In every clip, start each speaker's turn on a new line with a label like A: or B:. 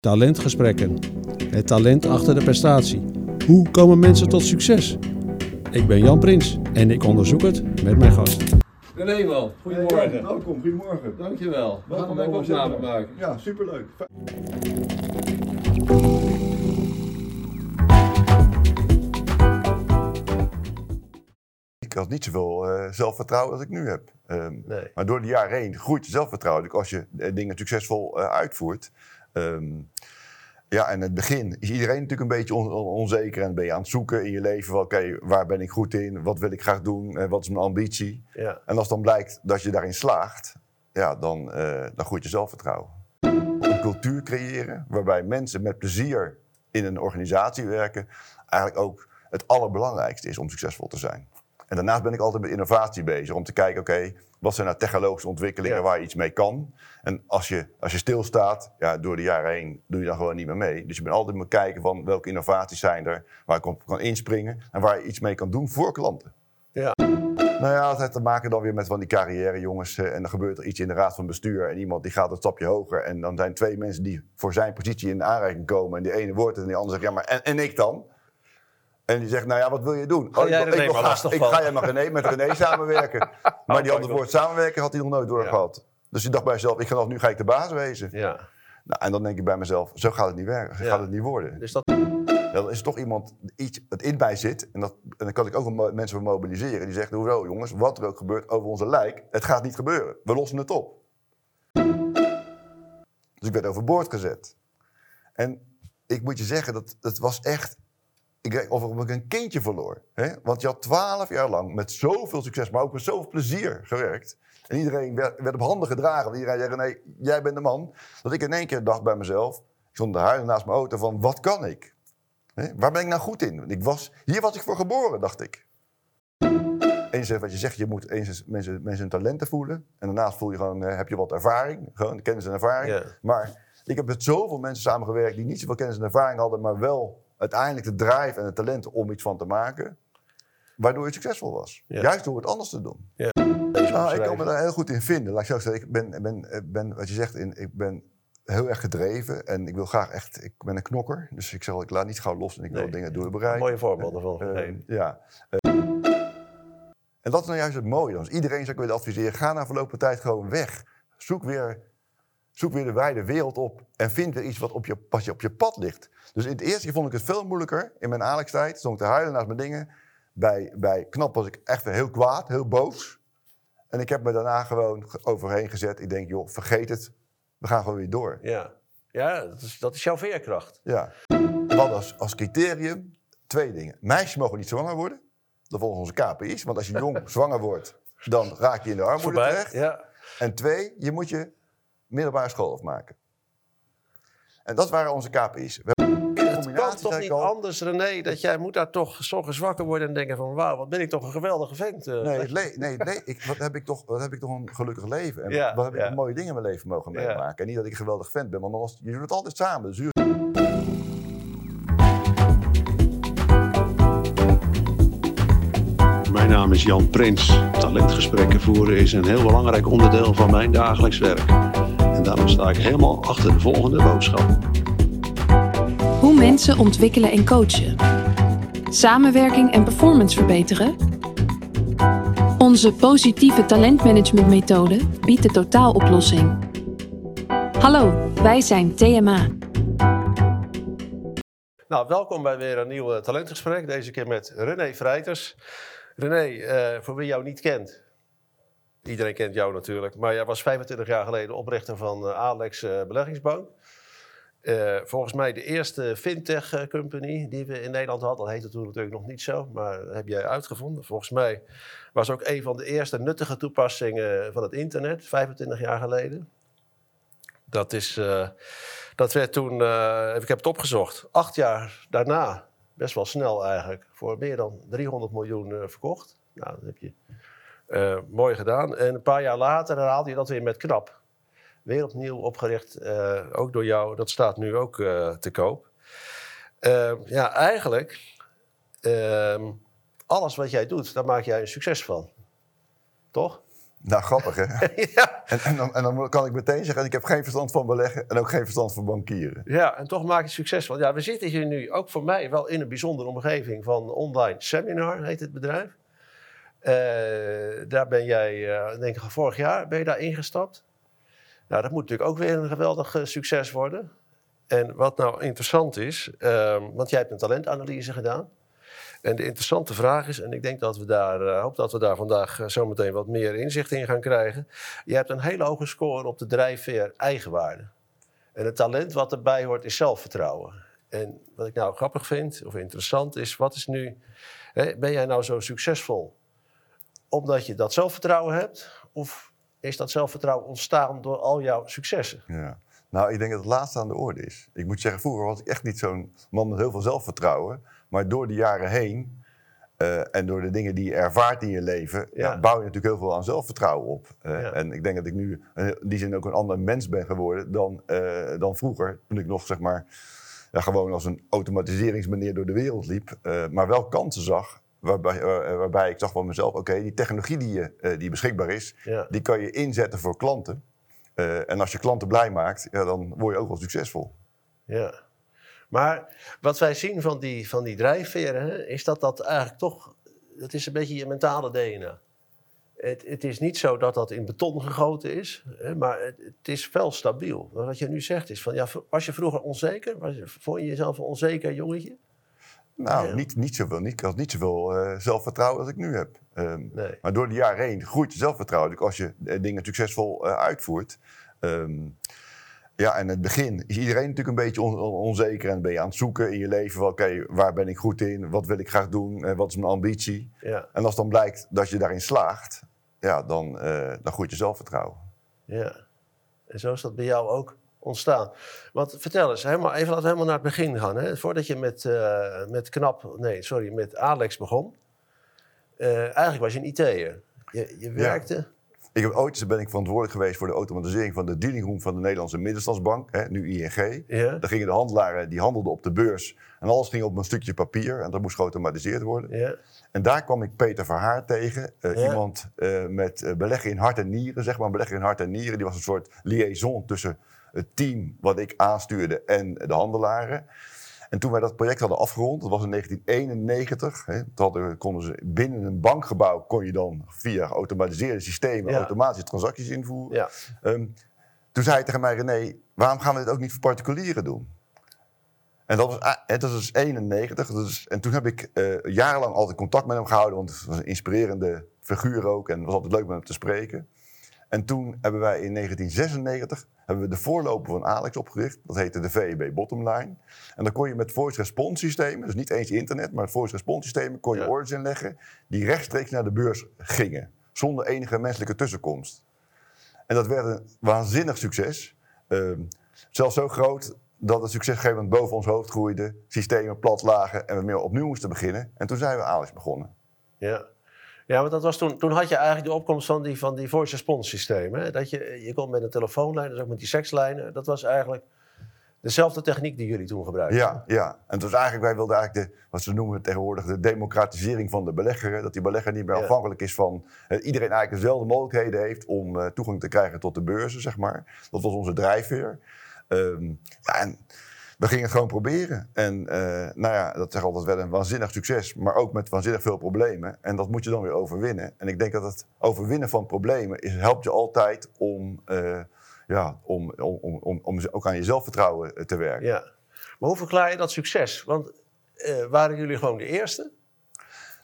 A: Talentgesprekken. Het talent achter de prestatie. Hoe komen mensen tot succes? Ik ben Jan Prins en ik onderzoek het met mijn gast.
B: René man, goedemorgen.
C: Hey, welkom, goedemorgen.
B: Dankjewel. We gaan
C: Welkom
B: even
C: bij
B: opname
C: ons.
B: maken.
C: Ja, superleuk. Ik had niet zoveel eh, zelfvertrouwen als ik nu heb. Ehm,
B: Nee.
C: Maar door de jaren heen groeit je zelfvertrouwen. Dus als je eh, dingen succesvol eh, uitvoert. Ehm, ja, en in het begin is iedereen natuurlijk een beetje on- on- onzeker. En ben je aan het zoeken in je leven. van, Oké, waar ben ik goed in? Wat wil ik graag doen? Eh, wat is mijn ambitie?
B: Ja.
C: En als dan blijkt dat je daarin slaagt, ja, dan, eh, dan groeit je zelfvertrouwen. Een cultuur creëren waarbij mensen met plezier in een organisatie werken, eigenlijk ook het allerbelangrijkste is om succesvol te zijn. En daarnaast ben ik altijd met innovatie bezig om te kijken, oké, wat zijn nou technologische ontwikkelingen
B: Ja.
C: waar je iets mee kan? En als je, als je stilstaat, ja, door de jaren heen doe je dan gewoon niet meer mee. Dus je bent altijd moet kijken van welke innovaties zijn er, waar ik op kan inspringen en waar je iets mee kan doen voor klanten.
B: Ja.
C: Nou ja, dat heeft te maken dan weer met van die carrière, jongens. eh, En dan gebeurt er iets in de raad van bestuur. En iemand die gaat een stapje hoger. En dan zijn twee mensen die voor zijn positie in de aanreiking komen. En die ene wordt het en die andere zegt, ja, maar en, en ik dan? En die zegt, nou ja, wat wil je doen?
B: Ga
C: ik wil-
B: René
C: ik, wil ga jij maar René, met René samenwerken. Maar die
B: Oh,
C: andere woord samenwerken had hij nog nooit doorgehad. Dus ik dacht bij mezelf, ik ga, nu ga ik de baas wezen.
B: Ja.
C: Nou, en dan denk ik bij mezelf, zo gaat het niet werken. Zo gaat het niet worden.
B: Dus dat...
C: Dan is er toch iemand iets het in mij zit. En, dat, en dan kan ik ook mensen voor mobiliseren. Die zeggen, hoezo jongens, wat er ook gebeurt over onze lijk. Het gaat niet gebeuren. We lossen het op. Dus ik werd overboord gezet. En ik moet je zeggen, dat, dat was echt... Ik of ik een kindje verloor. Hè? Want je had twaalf jaar lang met zoveel succes, maar ook met zoveel plezier gewerkt. En iedereen werd, werd op handen gedragen. Want iedereen zei, nee, jij bent de man. Dat ik in één keer dacht bij mezelf... Ik stond te huilen naast mijn auto van, wat kan ik? Hè? Waar ben ik nou goed in? Want Ik was, hier was ik voor geboren, dacht ik. Eens wat je zegt, je moet eens mensen, mensen hun talenten voelen. En daarnaast voel je gewoon, eh, heb je wat ervaring. Gewoon kennis en ervaring. Maar ik heb met zoveel mensen samengewerkt die niet zoveel kennis en ervaring hadden, maar wel uiteindelijk de drive en het talent om iets van te maken. Waardoor je succesvol was.
B: Ja.
C: Juist door het anders te doen.
B: Deze
C: Nou, ik kan me daar heel goed in vinden. Laat ik zo zeggen, ik ben, ben, ben wat je zegt, in, ik ben heel erg gedreven. En ik wil graag echt, ik ben een knokker. Dus ik zeg, ik laat niet gauw los en ik wil dingen doorbereiken.
B: Mooie voorbeelden van
C: Eh,
B: gegeven.
C: ja. Eh, en dat is nou juist het mooie. Dus iedereen zou ik willen adviseren, ga na verloop van tijd gewoon weg. Zoek weer, zoek weer de wijde wereld op en vind weer iets wat op je, pas je op je pad ligt. Dus in het eerste keer vond ik het veel moeilijker. In mijn Alex-tijd stond ik te huilen naast mijn dingen. Bij, bij Knap was ik echt weer heel kwaad, heel boos. En ik heb me daarna gewoon ge- overheen gezet. Ik denk, joh, vergeet het. We gaan gewoon weer door.
B: Ja. Ja, dat is, dat is jouw veerkracht.
C: Ja. Hadden als, als criterium twee dingen. Meisjes mogen niet zwanger worden. Dat volgens onze KPI's. Want als je jong zwanger wordt, dan raak je in de armoede
B: Voorbij.
C: terecht.
B: Ja.
C: En twee, je moet je middelbare school afmaken. En dat waren onze KPI's. We
B: Het kan toch niet
C: al,
B: anders, René, dat jij moet daar toch s ochtends wakker worden en denken van... Wauw, wat ben ik toch een geweldige vent. eh.
C: Nee, le- nee, nee ik, wat, heb ik toch, wat heb ik toch een gelukkig leven. En
B: Ja,
C: wat heb ik
B: ja.
C: mooie dingen in mijn leven mogen
B: Ja.
C: meemaken. En niet dat ik een geweldig vent ben, want dan was, je doet het altijd samen. Dus u-
D: Mijn naam is Jan Prins. Talentgesprekken voeren is een heel belangrijk onderdeel van mijn dagelijks werk. En daarom sta ik helemaal achter de volgende boodschap.
E: Hoe mensen ontwikkelen en coachen. Samenwerking en performance verbeteren. Onze positieve talentmanagementmethode biedt de totaaloplossing. Hallo, wij zijn TMA.
B: Nou, welkom bij weer een nieuw eh, talentgesprek. Deze keer met René Vrijters. René, eh, voor wie jou niet kent. Iedereen kent jou natuurlijk. Maar jij was 25 jaar geleden oprichter van eh, Alex eh, Beleggingsbank. Eh, volgens mij de eerste fintech company die we in Nederland hadden. Dat heette toen natuurlijk nog niet zo, maar heb jij uitgevonden. Volgens mij was ook een van de eerste nuttige toepassingen van het internet, 25 jaar geleden. Dat, is, dat werd toen, ik heb het opgezocht, acht jaar daarna, best wel snel eigenlijk, voor meer dan 300 miljoen verkocht. Nou, dat heb je eh, mooi gedaan. En een paar jaar later herhaalde je dat weer met Knap. Weer opnieuw opgericht, eh, ook door jou. Dat staat nu ook eh, te koop. Eh, ja, eigenlijk, ehm, alles wat jij doet, daar maak jij een succes van. Toch?
C: Nou, grappig hè?
B: ja.
C: En, en, dan, en dan kan ik meteen zeggen, ik heb geen verstand van beleggen en ook geen verstand van bankieren.
B: ja, en toch maak je het succesvol. Ja, we zitten hier nu ook voor mij wel in een bijzondere omgeving van online seminar, heet het bedrijf. Eh, daar ben jij, eh, denk ik, vorig jaar ben je daar ingestapt. Nou, dat moet natuurlijk ook weer een geweldig eh, succes worden. En wat nou interessant is, ehm, want jij hebt een talentanalyse gedaan. En de interessante vraag is, en ik denk dat we daar, eh, hoop dat we daar vandaag eh, zometeen wat meer inzicht in gaan krijgen. Je hebt een hele hoge score op de drijfveer eigenwaarde. En het talent wat erbij hoort is zelfvertrouwen. En wat ik nou grappig vind, of interessant is, wat is nu, hè, ben jij nou zo succesvol omdat je dat zelfvertrouwen hebt? Of is dat zelfvertrouwen ontstaan door al jouw successen?
C: Ja. Nou, ik denk dat het laatste aan de orde is. Ik moet zeggen, vroeger was ik echt niet zo'n man met heel veel zelfvertrouwen. Maar door de jaren heen eh, en door de dingen die je ervaart in je leven,
B: Ja.
C: ja, bouw je natuurlijk heel veel aan zelfvertrouwen op. Eh,
B: Ja.
C: En ik denk dat ik nu in die zin ook een ander mens ben geworden dan, eh, dan vroeger. Toen ik nog zeg maar ja, gewoon als een automatiseringsmeneer door de wereld liep. maar wel kansen zag. Waarbij, eh, waarbij ik zag van mezelf, oké, die technologie die, eh, die beschikbaar is,
B: Ja.
C: die kan je inzetten voor klanten. Eh, en als je klanten blij maakt, ja, dan word je ook wel succesvol.
B: Ja. Maar wat wij zien van die, van die drijfveren, hè, is dat dat eigenlijk toch, dat is een beetje je mentale DNA. Het, het is niet zo dat dat in beton gegoten is, hè, maar het, het is wel stabiel. Wat je nu zegt is van, ja, was je vroeger onzeker? Was je, vond je jezelf een onzeker jongetje?
C: Nou,
B: Ja.
C: niet, niet zoveel. Niet, ik had niet zoveel eh, zelfvertrouwen als ik nu heb. Ehm,
B: Nee.
C: Maar door de jaren heen groeit je zelfvertrouwen. Dus als je eh, dingen succesvol eh, uitvoert. Ehm, ja, en in het begin is iedereen natuurlijk een beetje on- on- onzeker. En ben je aan het zoeken in je leven. van, Oké, waar ben ik goed in? Wat wil ik graag doen? Wat is mijn ambitie?
B: Ja,
C: En als dan blijkt dat je daarin slaagt, ja, dan, dan groeit je zelfvertrouwen.
B: ja. En zo is dat bij jou ook ontstaan. Want vertel eens, helemaal, even laten we helemaal naar het begin gaan. Hè? Voordat je met, eh, met Knap, nee, sorry, met Alex begon. eh, eigenlijk was je een IT'er. Je, je werkte...
C: Ik heb ooit ben ik verantwoordelijk geweest voor de automatisering van de dealingroom van de Nederlandse Middenstandsbank, hè, nu ING.
B: Ja.
C: Daar gingen de handelaren, die handelden op de beurs. En alles ging op een stukje papier en dat moest geautomatiseerd worden.
B: Ja,
C: En daar kwam ik Peter Verhaar tegen. eh,
B: Ja.
C: Iemand met beleggen in hart en nieren, zeg maar. Een belegger in hart en nieren. Die was een soort liaison tussen het team wat ik aanstuurde en de handelaren. En toen wij dat project hadden afgerond, dat was in 1991. Hè, hadden, konden ze binnen een bankgebouw kon je dan via geautomatiseerde systemen
B: Ja.
C: automatische transacties invoeren.
B: ja.
C: Ehm, toen zei hij tegen mij, René, waarom gaan we dit ook niet voor particulieren doen? En dat was, dat is 91. Dat is, en toen heb ik eh, jarenlang altijd contact met hem gehouden, want het was een inspirerende figuur ook en het was altijd leuk met hem te spreken. En toen hebben wij in 1996 hebben we de voorloper van Alex opgericht. Dat heette de VEB Bottomline. En dan kon je met voice response systemen, dus niet eens internet, maar voice response systemen, kon je
B: Ja.
C: orders inleggen die rechtstreeks naar de beurs gingen. Zonder enige menselijke tussenkomst. En dat werd een waanzinnig succes. Ehm, zelfs zo groot dat het succesgevend boven ons hoofd groeide. Systemen plat lagen en we meer opnieuw moesten beginnen. En toen zijn we Alex begonnen.
B: Ja, ja want dat was toen, toen had je eigenlijk de opkomst van die, van die voice response systemen. Hè? Dat je, je kon met een telefoonlijn, dus ook met die sekslijnen. Dat was eigenlijk dezelfde techniek die jullie toen gebruikten.
C: Ja, ja. En het was eigenlijk, wij wilden eigenlijk de, wat ze noemen tegenwoordig, de democratisering van de belegger. Dat die belegger niet meer
B: Ja.
C: afhankelijk is van eh, iedereen eigenlijk dezelfde mogelijkheden heeft om eh, toegang te krijgen tot de beurzen, zeg maar. Dat was onze drijfveer. Ehm, ja, en we gingen het gewoon proberen. En eh, nou ja, dat zeg altijd wel een waanzinnig succes, maar ook met waanzinnig veel problemen. En dat moet je dan weer overwinnen. En ik denk dat het overwinnen van problemen is, helpt je altijd om, eh, ja, om, om, om, om, om ook aan je zelfvertrouwen eh, te werken.
B: Ja. Maar hoe verklaar je dat succes? Want waren jullie gewoon de eerste?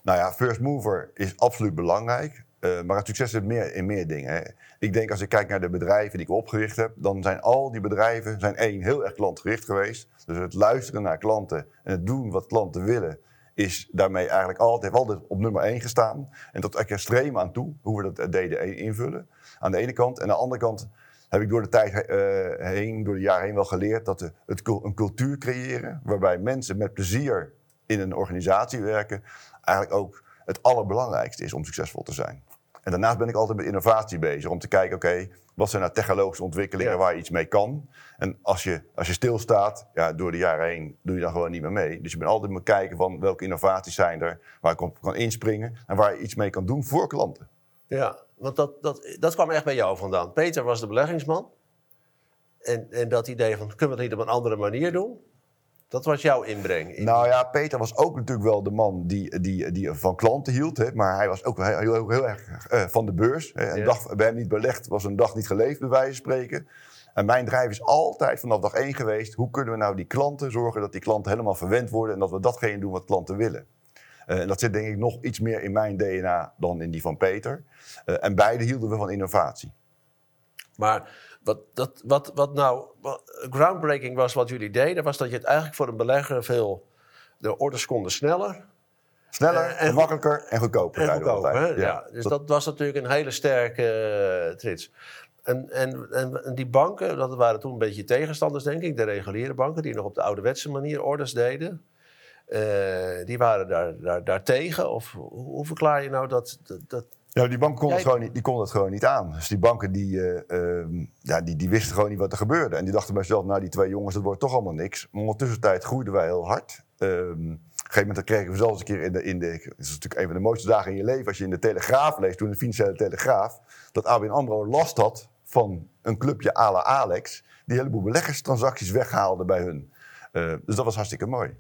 C: Nou ja, first mover is absoluut belangrijk. Eh, maar het succes zit meer in meer dingen. Ik denk als ik kijk naar de bedrijven die ik opgericht heb, dan zijn al die bedrijven zijn één heel erg klantgericht geweest. Dus het luisteren naar klanten en het doen wat klanten willen, is daarmee eigenlijk altijd, altijd op nummer één gestaan. En tot extreem aan toe, hoe we dat deden invullen. Aan de ene kant. En aan de andere kant heb ik door de tijd eh, heen, door de jaren heen wel geleerd dat de, het, een cultuur creëren waarbij mensen met plezier in een organisatie werken, eigenlijk ook het allerbelangrijkste is om succesvol te zijn. En daarnaast ben ik altijd met innovatie bezig om te kijken, oké, wat zijn nou technologische ontwikkelingen
B: Ja.
C: waar je iets mee kan? En als je, als je stilstaat, ja, door de jaren heen doe je dan gewoon niet meer mee. Dus je bent altijd moet kijken van welke innovaties zijn er, waar ik op kan inspringen en waar je iets mee kan doen voor klanten.
B: Ja. want dat, dat, dat kwam echt bij jou vandaan. Peter was de beleggingsman. En, en dat idee van, kunnen we het niet op een andere manier doen? Dat was jouw inbreng. in-
C: Nou ja, Peter was ook natuurlijk wel de man die, die, die van klanten hield. Hè, maar hij was ook heel, heel, heel erg eh, van de beurs. Hè. Een
B: Ja.
C: dag bij hem niet belegd was een dag niet geleefd, bij wijze van spreken. En mijn drijf is altijd vanaf dag één geweest... hoe kunnen we nou die klanten zorgen dat die klanten helemaal verwend worden... en dat we datgene doen wat klanten willen. Eh, en dat zit denk ik nog iets meer in mijn DNA dan in die van Peter. Eh, en beide hielden we van innovatie.
B: Maar wat, dat, wat, wat nou wat groundbreaking was wat jullie deden... was dat je het eigenlijk voor een belegger veel... de orders konden sneller
C: Sneller,
B: Eh, en
C: makkelijker en goedkoper.
B: en goedkoper. hè? Ja. Dus dat, was natuurlijk een hele sterke eh, trits. En, en, en, die banken, dat waren toen een beetje tegenstanders, denk ik. De reguliere banken, die nog op de ouderwetse manier orders deden. eh, die waren daar, daar, daar tegen. Of hoe, hoe verklaar je nou dat... dat, dat
C: Ja, die banken konden,
B: Jij-
C: het gewoon niet, die konden het gewoon niet aan. Dus die banken die, eh, ehm, ja, die, die wisten gewoon niet wat er gebeurde. En die dachten bij zichzelf, nou die twee jongens, dat wordt toch allemaal niks. Maar ondertussen tijd groeiden wij heel hard. Ehm, op een gegeven moment kregen we zelfs een keer in de, in de... Het is natuurlijk een van de mooiste dagen in je leven als je in de Telegraaf leest, toen de Financiële Telegraaf, dat ABN AMRO last had van een clubje à la Alex, die een heleboel beleggerstransacties weghaalde bij hun. Eh, dus dat was hartstikke mooi.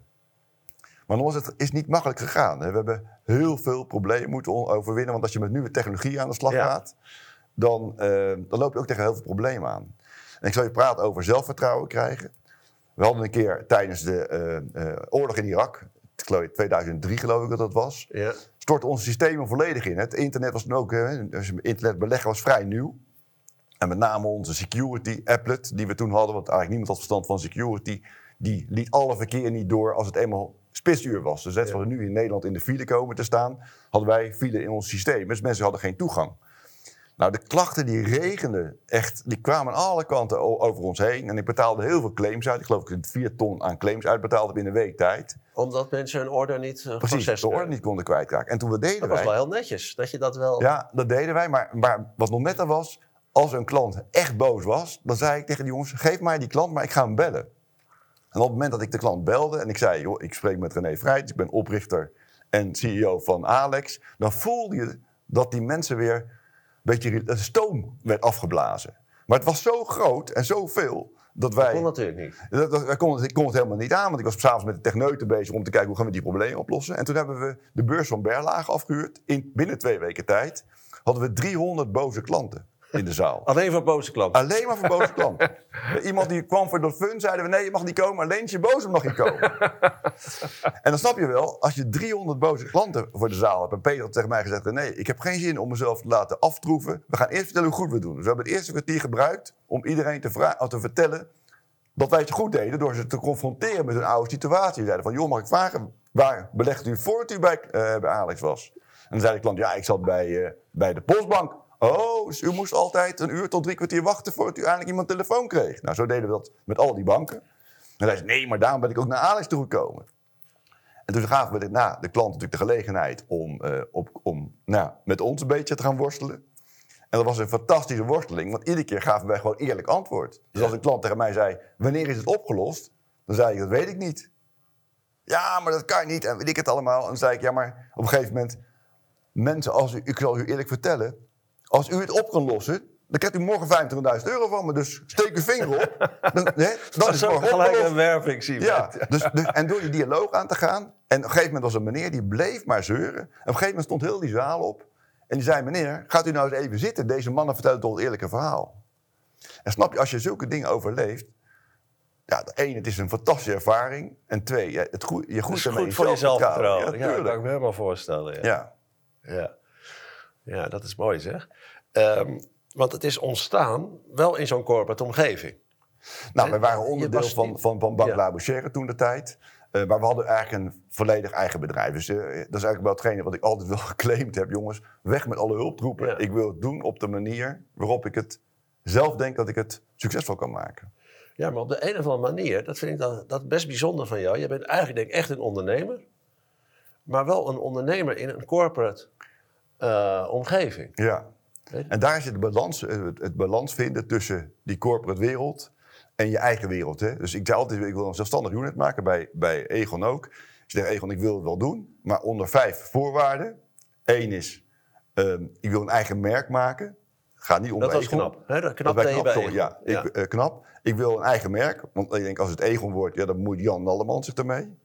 C: Maar nog is het is niet makkelijk gegaan. hè. We hebben heel veel problemen moeten on- overwinnen. Want als je met nieuwe technologie aan de slag
B: Ja.
C: gaat, dan, eh, dan loop je ook tegen heel veel problemen aan. En ik zal je praten over zelfvertrouwen krijgen. We hadden een keer tijdens de eh, eh, oorlog in Irak, ik geloof 2003 geloof ik dat dat was,
B: ja.
C: stortten onze systemen volledig in. Het internet was toen ook, internet beleggen was vrij nieuw. En met name onze security applet die we toen hadden, want eigenlijk niemand had verstand van security, die liet alle verkeer niet door als het eenmaal spitsuur was. Dus net zoals we nu in Nederland in de file komen te staan, hadden wij file in ons systeem. Dus mensen hadden geen toegang. Nou, de klachten die regenden echt, die kwamen aan alle kanten over ons heen. En ik betaalde heel veel claims uit. Ik geloof dat ik 4 ton aan claims uitbetaalde binnen een week tijd.
B: Omdat mensen hun order niet uh,
C: Precies, de orde niet konden kwijtraken. En toen we deden
B: Dat was
C: wij...
B: wel heel netjes, dat je dat wel...
C: Ja, dat deden wij. Maar, maar wat nog netter was, als een klant echt boos was, dan zei ik tegen die jongens: geef mij die klant, maar ik ga hem bellen. En op het moment dat ik de klant belde en ik zei: joh, ik spreek met René Vrijt, ik ben oprichter en CEO van Alex, dan voelde je dat die mensen weer een beetje de stoom werd afgeblazen. Maar het was zo groot en zoveel dat wij.
B: Dat kon natuurlijk niet.
C: Dat, dat, ik kon het helemaal niet aan, want ik was s'avonds met de techneuten bezig om te kijken hoe gaan we die problemen oplossen. En toen hebben we de beurs van Berlage afgehuurd. In, binnen twee weken tijd hadden we 300 boze klanten in de zaal.
B: Alleen voor boze klanten.
C: Alleen maar voor boze klanten. Iemand die kwam voor de fun, zeiden we nee, je mag niet komen. Alleen als je boos bent mag je komen. en dan snap je wel, als je 300 boze klanten voor de zaal hebt. En Peter had tegen mij gezegd, nee, ik heb geen zin om mezelf te laten aftroeven. We gaan eerst vertellen hoe goed we doen. Dus we hebben het eerste kwartier gebruikt om iedereen te, vra- te vertellen dat wij het goed deden door ze te confronteren met hun oude situatie. We zeiden van, joh, mag ik vragen, waar belegt u voordat u bij, eh, bij Alex was? En dan zei de klant, ja, ik zat bij, eh, bij de postbank. Oh, dus u moest altijd een uur tot drie kwartier wachten voordat u eindelijk iemand telefoon kreeg. Nou, zo deden we dat met al die banken. En hij zei, nee, maar daarom ben ik ook naar Alex toegekomen. En toen gaven we de, nou, de klant natuurlijk de gelegenheid om, eh, op, om nou, met ons een beetje te gaan worstelen. En dat was een fantastische worsteling, want iedere keer gaven wij gewoon eerlijk antwoord. Dus als een klant tegen mij zei, wanneer is het opgelost? Dan zei ik, dat weet ik niet. Ja, maar dat kan niet en weet ik het allemaal. En dan zei ik, ja, maar op een gegeven moment... Mensen, als u, ik zal u eerlijk vertellen... Als u het op kan lossen, dan krijgt u morgen 25.000 euro van me. Dus steek uw vinger op. Dan, hè, dat is morgen
B: gelijk een werving zien.
C: Ja, dus, dus, en door die dialoog aan te gaan. En op een gegeven moment was een meneer die bleef maar zeuren. En op een gegeven moment stond heel die zaal op. En die zei: Meneer, gaat u nou eens even zitten? Deze mannen vertellen toch het eerlijke verhaal. En snap je, als je zulke dingen overleeft. Ja, één, het is een fantastische ervaring. En twee, het groeit, je groeit
B: Dat is goed voor je zelfvertrouwen.
C: Ja,
B: Ja, dat kan ik me helemaal voorstellen. Ja,
C: Ja.
B: ja. Ja dat is mooi zeg. Ehm, want het is ontstaan wel in zo'n corporate omgeving.
C: Nou, we waren onderdeel
B: was
C: van, van, van Bank
B: Ja.
C: La toen de tijd. Eh, maar we hadden eigenlijk een volledig eigen bedrijf. Dus eh, dat is eigenlijk wel hetgene wat ik altijd wel geclaimd heb. Jongens, weg met alle hulptroepen.
B: Ja.
C: Ik wil het doen op de manier waarop ik het zelf denk dat ik het succesvol kan maken.
B: Ja, maar op de een of andere manier, dat vind ik dat, dat best bijzonder van jou. Je bent eigenlijk denk ik echt een ondernemer. Maar wel een ondernemer in een corporate eh, omgeving.
C: Ja. En daar zit de balans, eh, het, het balans vinden tussen die corporate wereld en je eigen wereld. Hè? Dus ik zei altijd, ik wil een zelfstandig unit maken, bij, bij Egon ook. Ik zeg Egon, ik wil het wel doen, maar onder vijf voorwaarden. Eén is, Ehm, ik wil een eigen merk maken. Ga niet om
B: Dat was knap. Hè? Dat knap
C: knap, sorry, ja. Ik, eh, knap. Ik wil een eigen merk. Want ik denk, als het Egon wordt, ja, dan moet Jan Nalleman zich ermee.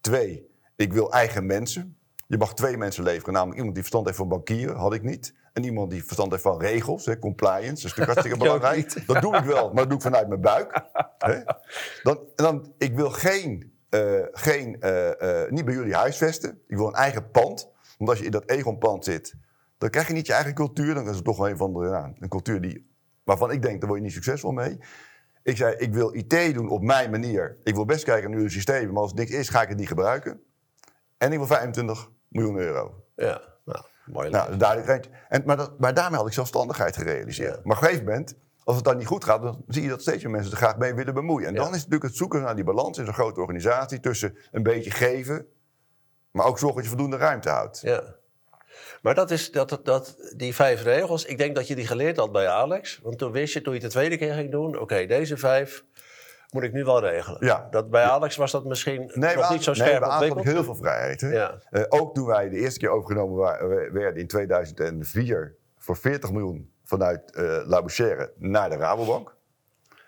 C: Twee, ik wil eigen mensen. Je mag twee mensen leveren. Namelijk iemand die verstand heeft van bankieren, had ik niet. En iemand die verstand heeft van regels, hè, compliance. Dat is natuurlijk hartstikke belangrijk. Dat doe ik wel, maar dat doe ik vanuit mijn buik. Hè. Dan, dan, ik wil geen, eh, geen eh, eh, niet bij jullie huisvesten. Ik wil een eigen pand. Want als je in dat Egon-pand zit, dan krijg je niet je eigen cultuur. Dan is het toch wel een van de, ja, een cultuur die, waarvan ik denk, daar word je niet succesvol mee. Ik zei, ik wil IT doen op mijn manier. Ik wil best kijken naar jullie systemen, maar als het niks is, ga ik het niet gebruiken. En ik wil 25 miljoen euro.
B: Ja, nou, mooi.
C: Nou, randje. En, maar, dat, maar daarmee had ik zelfstandigheid gerealiseerd.
B: Ja.
C: Maar op een gegeven moment, als het dan niet goed gaat, dan zie je dat steeds meer mensen er graag mee willen bemoeien. En
B: Ja.
C: dan is het natuurlijk het zoeken naar die balans in zo'n grote organisatie tussen een beetje geven, maar ook zorgen dat je voldoende ruimte houdt.
B: Ja. Maar dat is, dat, dat, die vijf regels, ik denk dat je die geleerd had bij Alex. Want toen wist je, toen je het de tweede keer ging doen, oké, deze vijf moet ik nu wel regelen.
C: Ja.
B: Dat, bij Alex was dat misschien
C: Nee,
B: nog niet zo
C: nee,
B: scherp
C: ik
B: ontwikkeld.
C: heel veel vrijheid.
B: Ja.
C: Eh, ook toen wij de eerste keer overgenomen werden in 2004 voor 40 miljoen vanuit eh La Bouchère naar de Rabobank.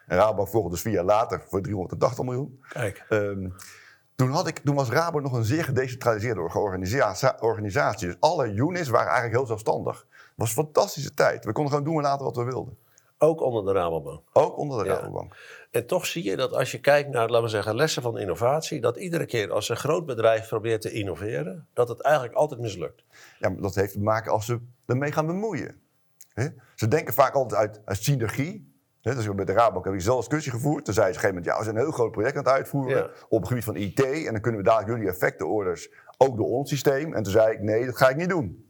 C: En Rabobank volgde dus vier jaar later voor 380 miljoen.
B: Kijk,
C: Ehm, toen, had ik, toen was Rabo nog een zeer gedecentraliseerde organisa- organisatie. Dus alle units waren eigenlijk heel zelfstandig. Het was een fantastische tijd. We konden gewoon doen en laten wat we wilden.
B: Ook onder de Rabobank.
C: Ook onder de
B: Ja.
C: Rabobank.
B: En toch zie je dat als je kijkt naar, laten we zeggen, lessen van innovatie, dat iedere keer als een groot bedrijf probeert te innoveren, dat het eigenlijk altijd mislukt.
C: Ja, maar dat heeft te maken als ze ermee gaan bemoeien. Ze denken vaak altijd uit, uit synergie. Hè, dus bij de Rabobank heb ik zelf discussie gevoerd. Toen zei ze op een gegeven moment, ja, we zijn een heel groot project aan het uitvoeren
B: Ja.
C: op het gebied van IT. En dan kunnen we dadelijk jullie effectenorders ook door ons systeem. En toen zei ik, nee, dat ga ik niet doen.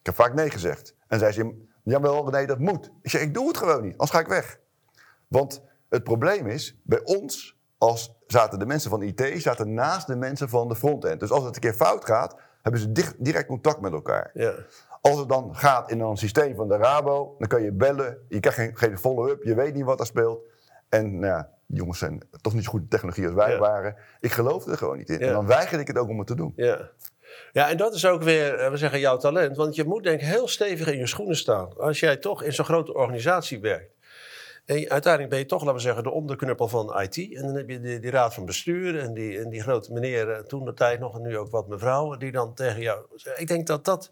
C: Ik heb vaak nee gezegd. En zei ze, jawel, nee, dat moet. Ik zeg, ik doe het gewoon niet, anders ga ik weg. Want het probleem is, bij ons als zaten de mensen van IT zaten naast de mensen van de frontend. Dus als het een keer fout gaat, hebben ze dicht- direct contact met elkaar.
B: Ja.
C: Als het dan gaat in een systeem van de Rabo, dan kan je bellen. Je krijgt geen, geen follow-up, je weet niet wat er speelt. En nou die jongens zijn toch niet zo goed in technologie als wij
B: Ja.
C: waren. Ik geloofde er gewoon niet in.
B: Ja.
C: En dan weigerde ik het ook om het te doen.
B: Ja. Ja, en dat is ook weer, eh, we zeggen, jouw talent. Want je moet denk ik heel stevig in je schoenen staan. Als jij toch in zo'n grote organisatie werkt. En uiteindelijk ben je toch, laten we zeggen, de onderknuppel van IT. En dan heb je die, die raad van bestuur en die, en die grote meneer, eh, toen de tijd nog en nu ook wat mevrouw, die dan tegen jou... Ik denk dat dat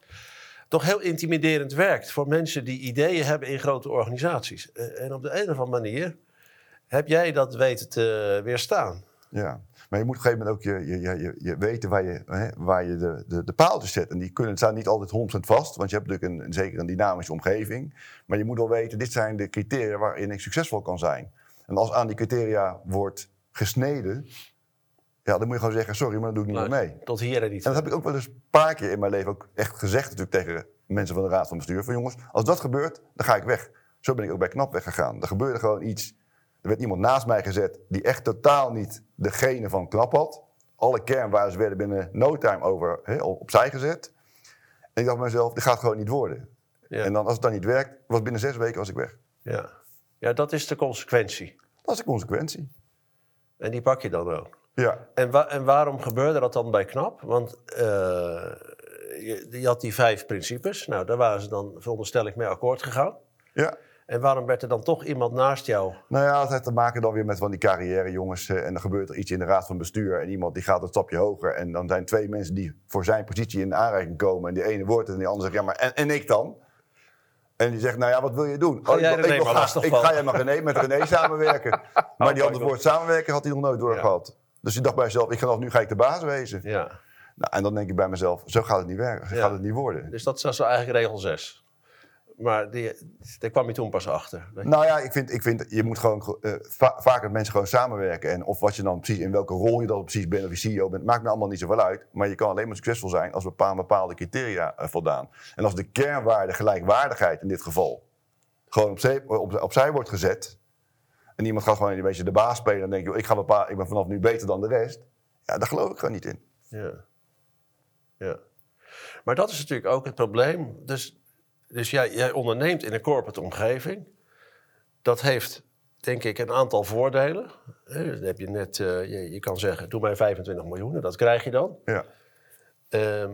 B: toch heel intimiderend werkt voor mensen die ideeën hebben in grote organisaties. Eh, En op de een of andere manier heb jij dat weten te weerstaan.
C: Ja. Maar je moet op een gegeven moment ook je, je, je, je, weten waar je, hè, waar je de, de, de paaltjes zet. En die kunnen, staan niet altijd 100% vast, want je hebt natuurlijk een, een, zeker een dynamische omgeving. Maar je moet wel weten, dit zijn de criteria waarin ik succesvol kan zijn. En als aan die criteria wordt gesneden, ja, dan moet je gewoon zeggen, sorry, maar dan doe ik niet meer mee.
B: Tot hier en niet
C: En dat heb ik ook wel eens een paar keer in mijn leven ook echt gezegd natuurlijk tegen mensen van de raad van bestuur. Van jongens, als dat gebeurt, dan ga ik weg. Zo ben ik ook bij KNAP weggegaan. Er gebeurde gewoon iets. Er werd iemand naast mij gezet die echt totaal niet de genen van KNAP had. Alle kernwaarden werden binnen no time over, hè, opzij gezet. En ik dacht bij mezelf, dit gaat gewoon niet worden.
B: Ja.
C: En dan, als het dan niet werkt, was binnen zes weken was ik weg.
B: Ja. ja, dat is de consequentie.
C: Dat is de consequentie.
B: En die pak je dan ook.
C: Ja,
B: En, wa- en waarom gebeurde dat dan bij KNAP? Want eh, je, je had die vijf principes. Nou, daar waren ze dan, veronderstel ik, mee akkoord gegaan.
C: ja.
B: En waarom werd er dan toch iemand naast jou?
C: Nou ja, dat heeft te maken dan weer met van die carrière jongens. eh, En dan gebeurt er iets in de raad van bestuur. En iemand die gaat een stapje hoger. En dan zijn twee mensen die voor zijn positie in de aanreiking komen. En die ene wordt het en die andere zegt, ja, maar en, en ik dan? En die zegt, nou ja, wat wil je doen?
B: Ga
C: ik,
B: jij
C: ik,
B: lastig
C: ik ga jij maar René, met René samenwerken. Maar die andere woord samenwerken had hij nog nooit doorgehad. Dus die dacht bij zichzelf, ik ga nu ga ik de baas wezen.
B: Ja.
C: Nou, en dan denk ik bij mezelf, zo gaat het niet werken. Zo
B: Ja.
C: gaat het niet worden.
B: Dus dat was eigenlijk regel 6. Maar die, daar kwam je toen pas achter.
C: Nou ja, ik vind, ik vind je moet gewoon va- vaak met mensen gewoon samenwerken. En of wat je dan precies, in welke rol je dan precies bent, of je CEO bent, maakt me allemaal niet zoveel uit. Maar je kan alleen maar succesvol zijn als we bepaalde, bepaalde criteria eh, voldaan. En als de kernwaarde, gelijkwaardigheid in dit geval, gewoon opzij, op, opzij wordt gezet. En iemand gaat gewoon een beetje de baas spelen en denkt, joh, ik, ga bepaal, ik ben vanaf nu beter dan de rest. Ja, daar geloof ik gewoon niet in.
B: Ja. ja. Maar dat is natuurlijk ook het probleem. Dus, dus jij, jij onderneemt in een corporate omgeving. Dat heeft, denk ik, een aantal voordelen. Dan heb je net, eh, je, je kan zeggen, doe mij 25 miljoen, en dat krijg je dan.
C: Ja.
B: Ehm,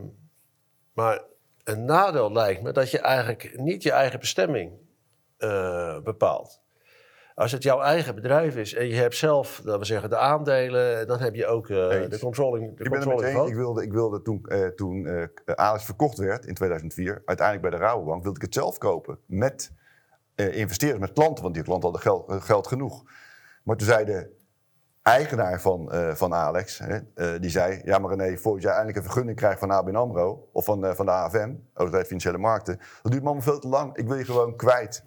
B: maar een nadeel lijkt me dat je eigenlijk niet je eigen bestemming eh, bepaalt. Als het jouw eigen bedrijf is en je hebt zelf, laten we zeggen, de aandelen, dan heb je ook eh, de controlling. De
C: Ik
B: controlling vote.
C: Ik wilde, ik wilde toen, eh, toen eh, Alex verkocht werd in 2004, uiteindelijk bij de Rabobank, wilde ik het zelf kopen. Met investeerders, met klanten, want die klanten hadden geld, geld genoeg. Maar toen zei de eigenaar van, van Alex, hè, die zei, ja maar René, voordat jij eindelijk een vergunning krijgt van ABN AMRO, of van, van de AFM, Autoriteit Financiële Markten, dat duurt me allemaal veel te lang. Ik wil je gewoon kwijt.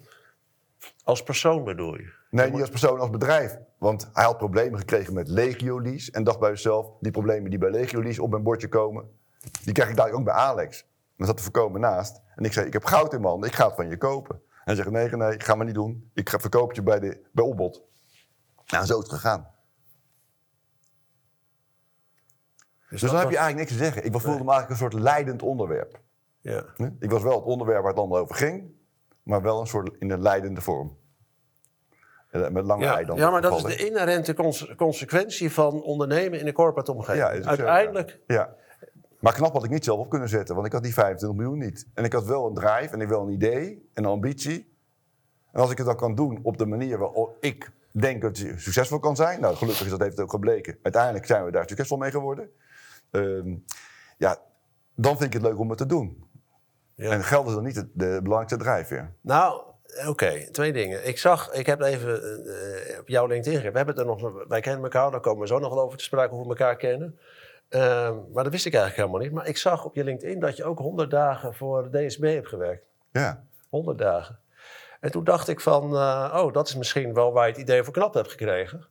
B: Als persoon bedoel je?
C: Nee, niet als persoon, als bedrijf. Want hij had problemen gekregen met Legio-lease. En dacht bij zichzelf, die problemen die bij Legio-lease op mijn bordje komen... die krijg ik dadelijk ook bij Alex. En zat te voorkomen naast. En ik zei, ik heb goud in mijn handen, ik ga het van je kopen. En hij zegt, nee, nee, ga maar niet doen. Ik ga verkoop je bij, de, bij Opbod. Nou, zo is het gegaan. Dus, dan heb je eigenlijk niks te zeggen. Ik voelde me eigenlijk een soort leidend onderwerp.
B: Ja.
C: Hè? Ik was wel het onderwerp waar het allemaal over ging... maar wel een soort in een leidende vorm. Met lange
B: Ja,
C: ei dan.
B: ja, maar dat is de inherente cons- consequentie van ondernemen in een corporate omgeving.
C: Ja, zo,
B: Uiteindelijk,
C: Ja. Maar knap had ik niet zelf op kunnen zetten, want ik had die 25 miljoen niet. En ik had wel een drive en ik wel een idee en een ambitie. En als ik het dan kan doen op de manier waarop ik denk dat het succesvol kan zijn. Nou, gelukkig is dat heeft het ook gebleken. Uiteindelijk zijn we daar succesvol mee geworden. Ehm, ja, dan vind ik het leuk om het te doen.
B: Ja.
C: En geld is dan niet de, de belangrijkste drijfveer.
B: nou, oké, twee dingen. Ik zag, ik heb even eh, op jouw LinkedIn gegeven. We hebben het er nog, wij kennen elkaar, daar komen we zo nog wel over te sprake hoe we elkaar kennen. Ehm, maar dat wist ik eigenlijk helemaal niet. Maar ik zag op je LinkedIn dat je ook 100 dagen voor de DSB hebt gewerkt.
C: Ja.
B: 100 dagen. En toen dacht ik van, eh, oh, dat is misschien wel waar je het idee voor knap hebt gekregen.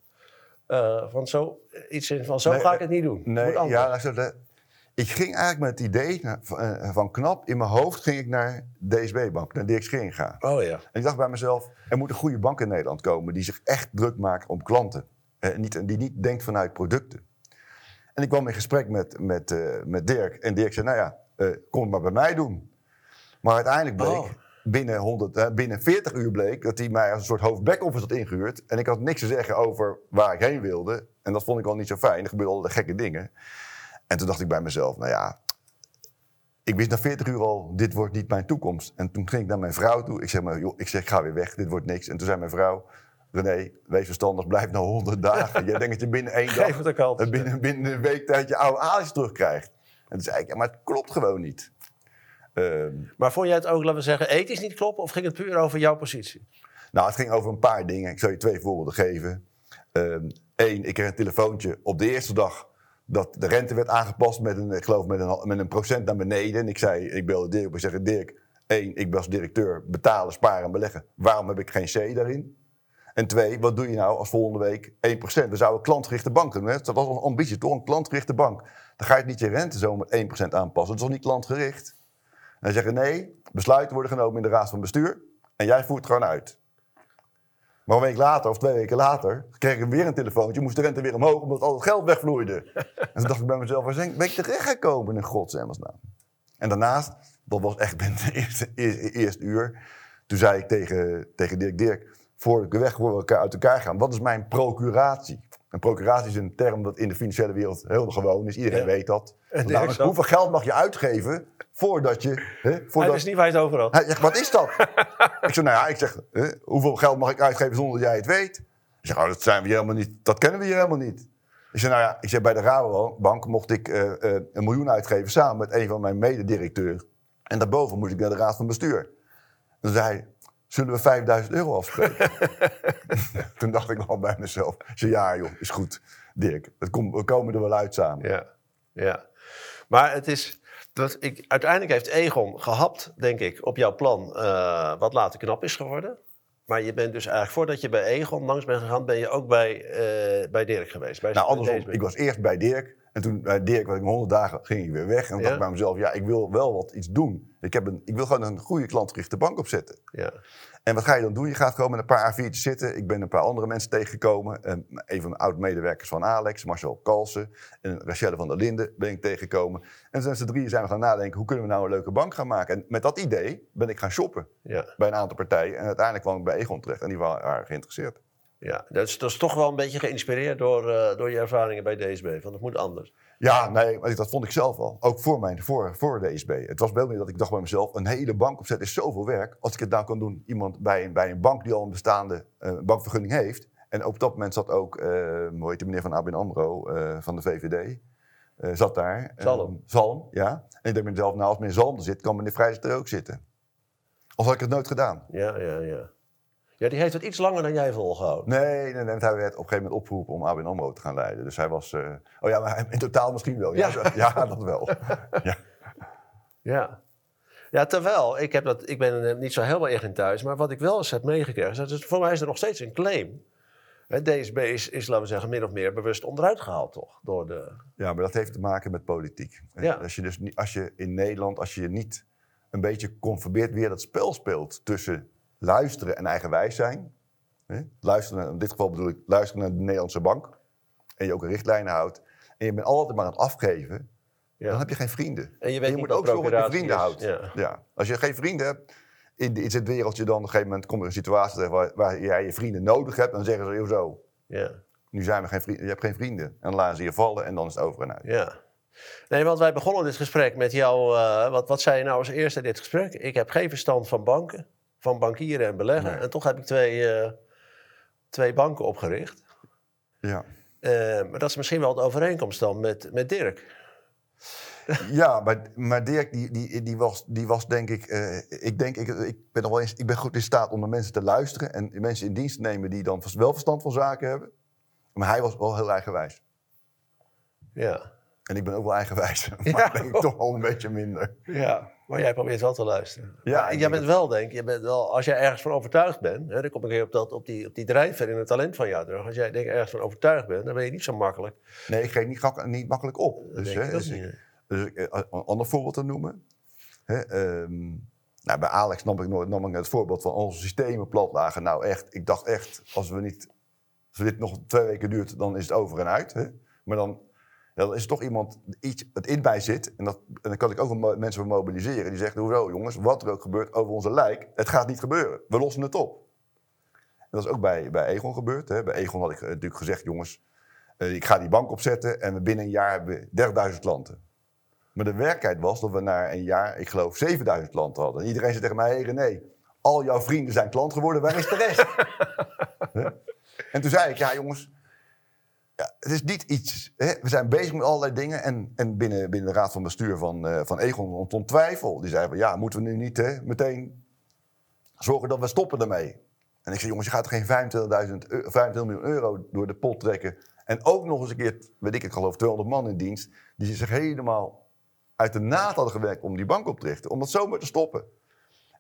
B: Eh, van zo, iets in van, zo
C: Nee,
B: ga ik het niet doen.
C: Nee, ja, de- ik ging eigenlijk met het idee van, eh, van knap. In mijn hoofd ging ik naar DSB-bank, naar Dirk Scheringa.
B: Oh ja.
C: En ik dacht bij mezelf, er moet een goede bank in Nederland komen die zich echt druk maakt om klanten. Eh, niet, die niet denkt vanuit producten. En ik kwam in gesprek met, met, eh, met Dirk. En Dirk zei, nou ja, kom het maar bij mij doen. Maar uiteindelijk bleek,
B: Oh.
C: binnen, 100, eh, binnen 40 uur bleek dat hij mij als een soort hoofd back-office had ingehuurd. En ik had niks te zeggen over waar ik heen wilde. En dat vond ik al niet zo fijn. Er gebeurden allerlei gekke dingen. En toen dacht ik bij mezelf, nou ja, ik wist na 40 uur al, dit wordt niet mijn toekomst. En toen ging ik naar mijn vrouw toe. Ik zeg, maar, joh, ik zeg, ik ga weer weg, dit wordt niks. En toen zei mijn vrouw, René, wees verstandig, blijf nou 100 dagen. Jij denkt dat je binnen één dag,
B: het
C: binnen, binnen een week tijd je oude Alice terugkrijgt. En toen zei ik, ja, maar het klopt gewoon niet. Ehm,
B: Maar vond jij het ook, laten we zeggen, ethisch niet kloppen? Of ging het puur over jouw positie?
C: Nou, het ging over een paar dingen. Ik zal je twee voorbeelden geven. Eén, ik kreeg een telefoontje op de eerste dag dat de rente werd aangepast met een, ik geloof met een, met een procent naar beneden. En ik zei, ik belde Dirk en zeg, Dirk, één, ik ben als directeur betalen, sparen en beleggen. Waarom heb ik geen C daarin? En twee, wat doe je nou als volgende week 1%? We zouden een klantgerichte bank doen. Dat was onze ambitie, toch? Een klantgerichte bank. Dan ga je niet je rente zo met 1% aanpassen. Dat is toch niet klantgericht? En dan zeggen nee, besluiten worden genomen in de raad van bestuur. En jij voert gewoon uit. Maar een week later, of twee weken later, kreeg ik weer een telefoontje. Moest de rente weer omhoog, omdat al het geld wegvloeide. en toen dacht ik bij mezelf, waar ben ik terechtgekomen in godsnaam? En daarnaast, dat was echt binnen het eerste, eerste, eerste uur. Toen zei ik tegen, tegen Dirk, Dirk, voordat ik weg voor we elkaar uit elkaar gaan, wat is mijn procuratie? Een procuratie is een term dat in de financiële wereld heel gewoon is. Iedereen
B: Ja.
C: weet dat. Namelijk, hoeveel geld mag je uitgeven voordat je... Hè,
B: Hij
C: voordat,
B: wist niet waar je het over had.
C: hij zegt, wat is dat? ik zeg, nou ja, ik zeg, hè, hoeveel geld mag ik uitgeven zonder dat jij het weet? Hij zegt, oh, dat, zijn we hier helemaal niet, dat kennen we hier helemaal niet. Ik zeg, nou ja, ik zeg, bij de Rabobank mocht ik eh, eh, een miljoen uitgeven samen met een van mijn mededirecteuren. En daarboven moest ik naar de raad van bestuur. En toen zei hij, zullen we 5000 euro afspreken? toen dacht ik al bij mezelf, zeg, ja joh, is goed, Dirk. Het komt, we komen er wel uit samen.
B: Ja, ja. Maar het is. Dat ik, uiteindelijk heeft Egon gehapt, denk ik, op jouw plan. eh, wat later knap is geworden. Maar je bent dus eigenlijk, voordat je bij Egon langs bent gegaan, ben je ook bij, eh, bij Dirk geweest. Bij
C: Nou, andersom. Ik was eerst bij Dirk. En toen bij Dirk was ik 100 dagen, ging ik weer weg. En toen
B: Ja.
C: dacht ik bij mezelf, ja, ik wil wel wat iets doen. Ik, heb een, ik wil gewoon een goede klantgerichte bank opzetten.
B: Ja.
C: En wat ga je dan doen? Je gaat gewoon met een paar A4'tjes zitten. Ik ben een paar andere mensen tegengekomen. Eh, een van de oud-medewerkers van Alex, Marcel Kalsen. En Rachelle van der Linden ben ik tegengekomen. En toen z'n drieën zijn we gaan nadenken, hoe kunnen we nou een leuke bank gaan maken? En met dat idee ben ik gaan shoppen
B: ja.
C: bij een aantal partijen. En uiteindelijk kwam ik bij Egon terecht en die waren waren geïnteresseerd.
B: Ja, dat is, dat is toch wel een beetje geïnspireerd door, eh, door je ervaringen bij DSB. Want het moet anders.
C: Ja, nee, dat vond ik zelf wel. Ook voor, mijn, voor, voor de ESB. Het was wel meer dat ik dacht bij mezelf, een hele bank opzetten is zoveel werk. Als ik het nou kan doen, iemand bij, een- bij een bank die al een bestaande eh, bankvergunning heeft. En op dat moment zat ook, eh hoe heet de meneer van ABN AMRO, eh, van de VVD, zat daar. Eh,
B: Zalm.
C: Zalm, ja. En ik denk bij mezelf, nou als meneer Zalm er zit, kan meneer Vrijs er ook zitten. Als had ik het nooit gedaan.
B: Ja, ja, ja. Ja, die heeft het iets langer dan jij volgehouden.
C: Nee, nee, nee, hij werd op een gegeven moment opgeroepen om ABN AMRO te gaan leiden. Dus hij was, eh, oh ja, maar in totaal misschien wel. Ja,
B: Ja.
C: ja dat wel. Ja.
B: Ja. Ja, terwijl, ik, heb dat, ik ben er niet zo helemaal echt in thuis, maar wat ik wel eens heb meegekregen, is dat het, voor mij is er nog steeds een claim. Hè, DSB is, is, laten we zeggen, min of meer bewust onderuit gehaald, toch? Door de...
C: Ja, maar dat heeft te maken met politiek.
B: Ja.
C: Als, je dus als je in Nederland, als je je niet een beetje conformeert weer dat spel speelt tussen luisteren en eigenwijs zijn. Hè? Luisteren, in dit geval bedoel ik luisteren naar de Nederlandse bank. En je ook een richtlijnen houdt. En je bent altijd maar aan het afgeven.
B: Ja.
C: Dan heb je geen vrienden.
B: En je
C: moet ook zorgen dat je vrienden
B: is.
C: houdt.
B: Ja.
C: Ja. Als je geen vrienden hebt in, in dit wereldje, dan op een gegeven moment komt er een situatie waar, waar jij je vrienden nodig hebt. En dan zeggen ze, "Joh, zo,
B: Ja.
C: nu zijn we geen vrienden, je hebt geen vrienden. En dan laten ze je vallen en dan is het over en uit.
B: Ja. Nee, want wij begonnen dit gesprek met jou. eh, wat, wat zei je nou als eerste in dit gesprek? Ik heb geen verstand van banken, van bankieren en beleggen.
C: Nee.
B: En toch heb ik twee, eh, twee banken opgericht.
C: Ja.
B: Eh, maar dat is misschien wel de overeenkomst dan met, met Dirk.
C: Ja, maar, maar Dirk, die, die, die, was, die was denk ik... eh, ik denk, ik, ik, ben nog wel eens, ik ben goed in staat om naar mensen te luisteren... en mensen in dienst te nemen die dan wel verstand van zaken hebben. Maar hij was wel heel eigenwijs.
B: Ja.
C: En ik ben ook wel eigenwijs. Maar
B: Ja.
C: denk ik toch wel een beetje minder.
B: ja. Maar jij probeert wel te luisteren.
C: Ja,
B: Maar jij bent wel, denk ik, je bent wel, als jij ergens van overtuigd bent, hè, dan kom ik weer op, dat, op, die, op die drijfveer in het talent van jou terug. Als jij denk ergens van overtuigd bent, dan ben je niet zo makkelijk.
C: Nee, ik geef niet, niet makkelijk op. Dus,
B: denk
C: hè, dus,
B: niet.
C: ik- dus ik, eh, een ander voorbeeld te noemen. Hè, ehm, nou, bij Alex nam ik, nooit- nam ik het voorbeeld van onze systemen plat lagen. Nou echt, ik dacht echt, als we niet als dit nog twee weken duurt, dan is het over en uit. Hè? Maar dan, dan is toch iemand iets het in mij zit. En, dat, en dan kan ik ook mensen voor mobiliseren. Die zeggen, hoezo jongens, wat er ook gebeurt over onze lijk. Het gaat niet gebeuren. We lossen het op. Dat is ook bij, bij Egon gebeurd. Hè? Bij Egon had ik eh, natuurlijk gezegd, jongens, eh, ik ga die bank opzetten. En binnen een jaar hebben we 30.000 klanten. Maar de werkelijkheid was dat we na een jaar, ik geloof, 7000 klanten hadden. En iedereen zei tegen mij, hey René, al jouw vrienden zijn klant geworden, waar is de rest? En toen zei ik, ja jongens, ja, het is niet iets. Hè? We zijn bezig met allerlei dingen. En, en binnen, binnen de raad van bestuur van, eh, van Egon ontstond twijfel. Die zei van, ja, moeten we nu niet hè, meteen zorgen dat we stoppen ermee? En ik zei, jongens, je gaat toch geen 25.000 eu- 25 miljoen euro door de pot trekken. En ook nog eens een keer, weet ik het, geloof 200 man in dienst. Die zich helemaal uit de naad hadden gewerkt om die bank op te richten. Om dat zomaar te stoppen.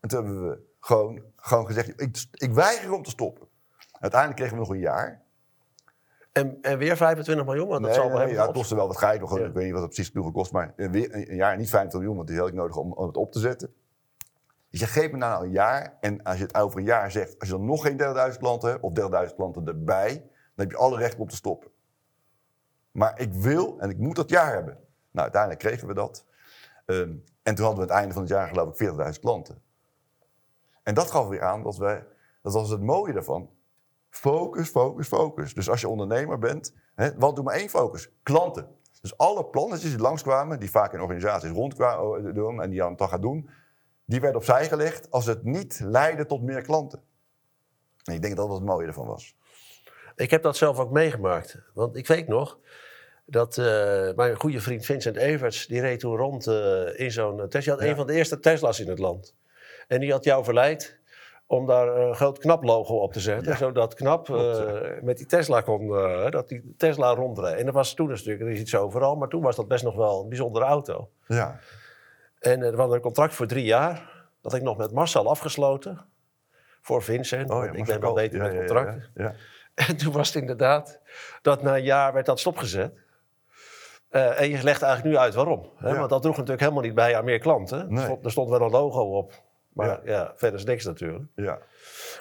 C: En toen hebben we gewoon, gewoon gezegd, ik, ik weiger om te stoppen. Uiteindelijk kregen we nog een jaar.
B: En, en weer 25 miljoen, want dat
C: Nee,
B: zal wel
C: nee, nee,
B: hebben
C: ja, het kostte wel wat geld. nog.
B: Ja.
C: Ik weet niet wat het precies toen gekost, maar een, weer- een jaar niet 50 miljoen, want die had ik nodig om, om het op te zetten. Dus je geeft me nou een jaar en als je het over een jaar zegt, als je dan nog geen 30.000 klanten hebt of 30.000 klanten erbij, dan heb je alle recht om te stoppen. Maar ik wil en ik moet dat jaar hebben. Nou, uiteindelijk kregen we dat. Ehm, en toen hadden we aan het einde van het jaar geloof ik 40.000 klanten. En dat gaf weer aan dat we, dat was het mooie daarvan, Focus, focus, focus. Dus als je ondernemer bent, hè, wat doe maar één focus? Klanten. Dus alle plannen die langskwamen, die vaak in organisaties rondkwamen doen en die aan het gaat doen, die werden opzij gelegd als het niet leidde tot meer klanten. En ik denk dat dat het mooie ervan was.
B: Ik heb dat zelf ook meegemaakt. Want ik weet nog dat eh, mijn goede vriend Vincent Everts... die reed toen rond eh, in zo'n Tesla. Die had
C: Ja.
B: een van de eerste Tesla's in het land. En die had jou verleid om daar een groot knap-logo op te zetten.
C: Ja.
B: Zodat knap
C: Klopt,
B: eh, met die Tesla kon... eh, dat die Tesla rondreed. En dat was toen natuurlijk, er is iets overal... maar toen was dat best nog wel een bijzondere auto.
C: Ja,
B: En eh, we hadden een contract voor drie jaar. Dat had ik nog met Marcel afgesloten. Voor Vincent.
C: Oh
B: want ik ben wel beter met contracten.
C: Ja, ja.
B: En toen was het inderdaad dat na een jaar werd dat stopgezet. En je legt eigenlijk nu uit waarom. Hè?
C: Ja.
B: Want dat droeg natuurlijk helemaal niet bij aan meer klanten.
C: Nee.
B: Er, stond, er stond wel een logo op. Maar ja.
C: Ja.
B: verder is niks natuurlijk.
C: ja.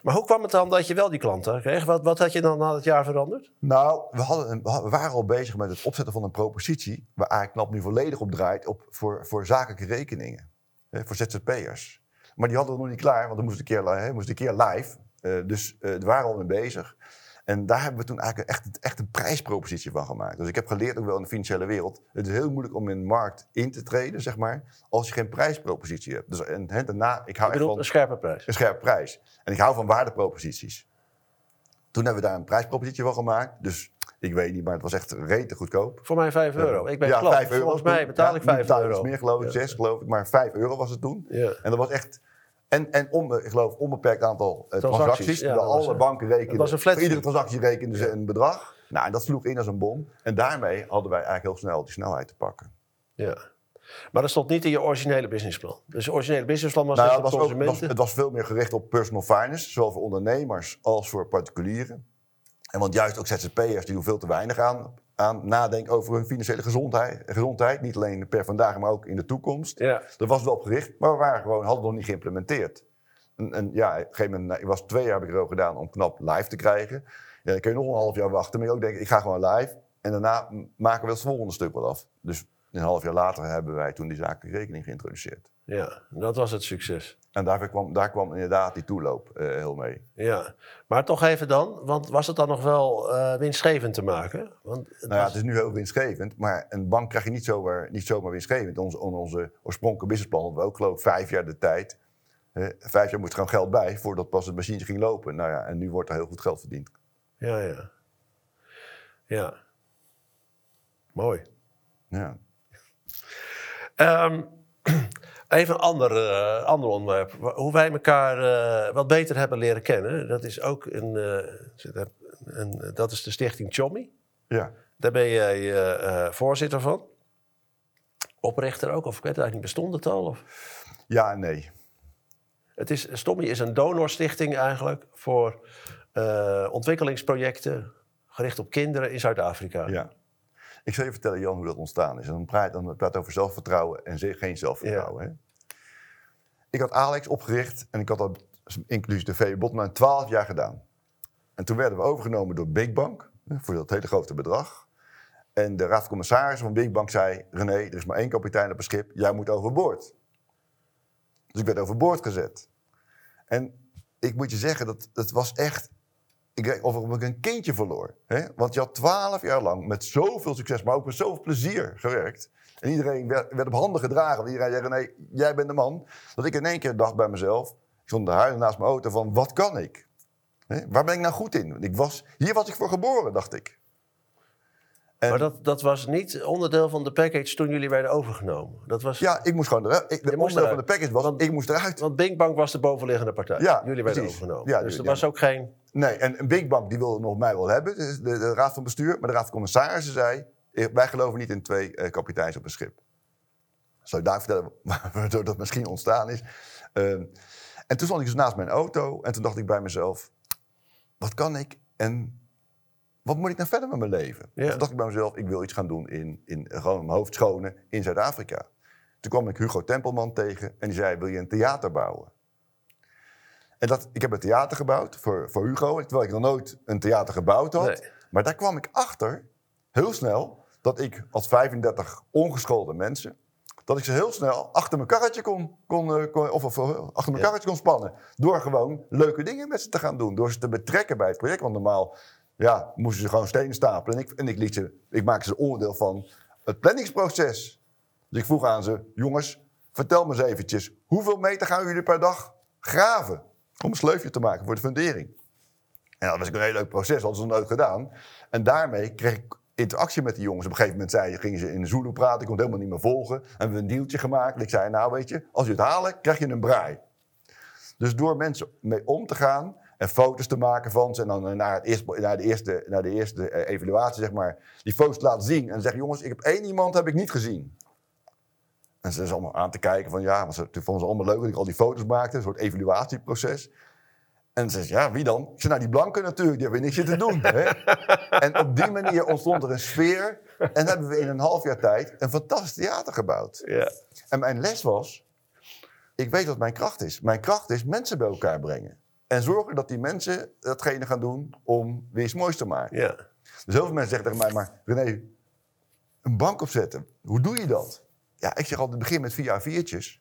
B: Maar hoe kwam het dan dat je wel die klanten kreeg? Wat, wat had je dan na het jaar veranderd?
C: Nou, we, hadden een- we waren al bezig met het opzetten van een propositie... waar eigenlijk nu volledig op draait op, voor, voor zakelijke rekeningen. Hè, voor ZZP'ers. Maar die hadden we nog niet klaar, want we moesten een keer, hè, moesten een keer live. Eh, dus eh daar waren we al mee bezig. En daar hebben we toen eigenlijk echt, echt een prijspropositie van gemaakt. Dus ik heb geleerd ook wel in de financiële wereld. Het is heel moeilijk om in de markt in te treden, zeg maar, als je geen prijspropositie hebt. Dus en, daarna, ik
B: Ik
C: hou echt
B: bedoel,
C: van
B: een scherpe prijs.
C: een scherpe prijs. En ik hou van waardeproposities. Toen hebben we daar een prijspropositie van gemaakt. Dus ik weet niet, maar het was echt rete goedkoop.
B: Voor mij 5 euro. Ik ben
C: ja,
B: klant.
C: 5 euro.
B: Volgens mij betaal
C: Ja,
B: ik
C: nu
B: 5
C: betaal je
B: euro.
C: meer geloof ik,
B: Ja.
C: 6 geloof ik. Maar 5 euro was het toen.
B: Ja.
C: En dat was echt... En, en onbe, ik geloof onbeperkt aantal eh,
B: Transacties, ja,
C: alle
B: een-
C: banken
B: was een flat
C: voor iedere transactie rekenden ze een bedrag. Nou, en dat sloeg in als een bom. En daarmee hadden wij eigenlijk heel snel die snelheid te pakken.
B: Ja. Maar dat stond niet in je originele businessplan. Dus het originele businessplan was
C: Nou,
B: dus
C: het, was ook, het, was,
B: consumenten.
C: het was veel meer gericht op personal finance, zowel voor ondernemers als voor particulieren. En want juist ook ZZP'ers die doen veel te weinig aan, aan nadenken over hun financiële gezondheid, gezondheid. Niet alleen per vandaag, maar ook in de toekomst.
B: Ja.
C: Dat was wel op gericht, maar we waren gewoon, hadden het nog niet geïmplementeerd. En, en ja, op een gegeven moment, nou, ik was twee jaar heb ik erover gedaan om knap live te krijgen. Ja, dan kun je nog een half jaar wachten, maar je ook denken, ik ga gewoon live. En daarna maken we het volgende stuk wel af. Dus een half jaar later hebben wij toen die zakelijke rekening geïntroduceerd.
B: ja, dat was het succes.
C: En daar kwam, daar kwam inderdaad die toeloop eh, heel mee.
B: Ja. Maar toch even dan, want was het dan nog wel eh, winstgevend te maken? Want het
C: Nou ja, het is nu heel winstgevend, maar een bank krijg je niet zomaar, niet zomaar winstgevend. Onze, onze oorspronkelijke businessplan hadden we ook geloof ik vijf jaar de tijd. Vijf jaar moest er gewoon geld bij voordat pas het machine ging lopen. Nou ja, en nu wordt er heel goed geld verdiend.
B: Ja, ja. Ja. Mooi.
C: Ja.
B: Ehm, even een ander, eh, ander onderwerp. Hoe wij elkaar eh, wat beter hebben leren kennen. Dat is ook een, eh, een, dat is de stichting Chommy.
C: ja.
B: Daar ben jij voorzitter van. Oprichter ook, of ik weet het eigenlijk niet, bestond het al? Of?
C: Ja en nee.
B: Het is, Stommy is een donorstichting eigenlijk voor ontwikkelingsprojecten gericht op kinderen in Zuid-Afrika.
C: Ja. Ik zal je vertellen, Jan, hoe dat ontstaan is. En dan praat dan praat over zelfvertrouwen en ze- geen zelfvertrouwen. Hè? Ik had Alex opgericht en ik had dat inclusief de VE Botman 12 jaar gedaan. En toen werden we overgenomen door Big Bank voor dat hele grote bedrag. En de raad van commissarissen van Big Bank zei... René, er is maar één kapitein op een schip, jij moet overboord. Dus ik werd overboord gezet. En ik moet je zeggen, dat, dat was echt... Ik of ik een kindje verloor. Hè? Want je had twaalf jaar lang met zoveel succes, maar ook met zoveel plezier gewerkt. En iedereen werd, werd op handen gedragen. Want Iedereen zei, René, jij bent de man. Dat ik in één keer dacht bij mezelf... Ik stond te huilen naast mijn auto van, wat kan ik? Hè? Waar ben ik nou goed in? Ik was, hier was ik voor geboren, dacht ik. En-
B: Maar dat, dat was niet onderdeel van de package toen jullie werden overgenomen. Dat was,
C: Ja, ik moest gewoon eruit. Ik, de onderdeel van de package was,
B: Want-
C: ik moest eruit.
B: Want Big Bank was de bovenliggende partij.
C: Ja,
B: jullie werden
C: precies.
B: overgenomen.
C: Ja,
B: dus
C: jullie-
B: er was ook geen...
C: Nee, en een Big Bank die wilde nog mij wel hebben, de, de raad van bestuur. Maar de raad van commissarissen zei, eh, wij geloven niet in twee eh, kapiteins op een schip. Zal ik daar vertellen waardoor dat misschien ontstaan is? Ehm, en toen stond ik dus naast mijn auto en toen dacht ik bij mezelf, wat kan ik en wat moet ik nou verder met mijn leven?
B: Ja.
C: Toen dacht ik bij mezelf, ik wil iets gaan doen in, in gewoon mijn hoofd schonen in Zuid-Afrika. Toen kwam ik Hugo Tempelman tegen en die zei, wil je een theater bouwen? En dat, ik heb een theater gebouwd voor, voor Hugo, terwijl ik nog nooit een theater gebouwd had.
B: Nee.
C: Maar daar kwam ik achter, heel snel, dat ik als 35 ongeschoolde mensen, dat ik ze heel snel achter mijn karretje kon, kon, eh, kon- of, of eh, achter mijn
B: Ja.
C: karretje kon spannen. Door gewoon leuke dingen met ze te gaan doen. Door ze te betrekken bij het project. Want normaal ja, moesten ze gewoon stenen stapelen. En ik, en ik, liet ze, ik maakte ze onderdeel van het planningsproces. Dus ik vroeg aan ze, jongens, vertel me eens eventjes, hoeveel meter gaan jullie per dag graven? Om een sleufje te maken voor de fundering. En dat was een heel leuk proces, hadden ze nooit gedaan. En daarmee kreeg ik interactie met die jongens. Op een gegeven moment zei, gingen ze in Zulu praten, ik kon het helemaal niet meer volgen. En we hebben een deeltje gemaakt. En ik zei, nou weet je, als je het halen, krijg je een braai. Dus door mensen mee om te gaan en foto's te maken van ze... en dan naar, het naar de eerste, naar de eerste eh, evaluatie, zeg maar... die foto's te laten zien en zeggen... jongens, ik heb één iemand heb ik niet gezien. En ze zijn allemaal aan te kijken van ja, want ze vonden ze allemaal leuk dat ik al die foto's maakte, een soort evaluatieproces. En ze zei, ja, wie dan? Ik zei, nou, die blanken natuurlijk, die hebben niks zitten doen. Hè? En op die manier ontstond er een sfeer. En hebben we in een half jaar tijd een fantastisch theater gebouwd.
B: Ja.
C: En mijn les was, ik weet wat mijn kracht is. Mijn kracht is mensen bij elkaar brengen. En zorgen dat die mensen datgene gaan doen om weer iets moois te maken.
B: ja.
C: Dus heel veel mensen zeggen tegen mij, maar René, een bank opzetten, hoe doe je dat? Ja, ik zeg altijd, begin met vier A4'tjes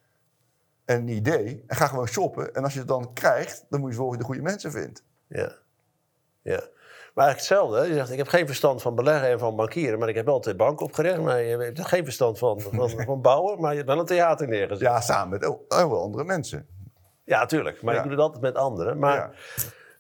C: en een idee en ga gewoon shoppen. En als je het dan krijgt, dan moet je zorgen dat je de goede mensen vindt.
B: Ja. ja. Maar eigenlijk hetzelfde. Je zegt, ik heb geen verstand van beleggen en van bankieren, maar ik heb wel de bank opgericht. Maar je hebt geen verstand van, van, van bouwen, maar je hebt wel een theater neergezet.
C: Ja, samen met heel andere mensen.
B: Ja, tuurlijk. Maar
C: Ja.
B: ik doe het altijd met anderen. Maar ja.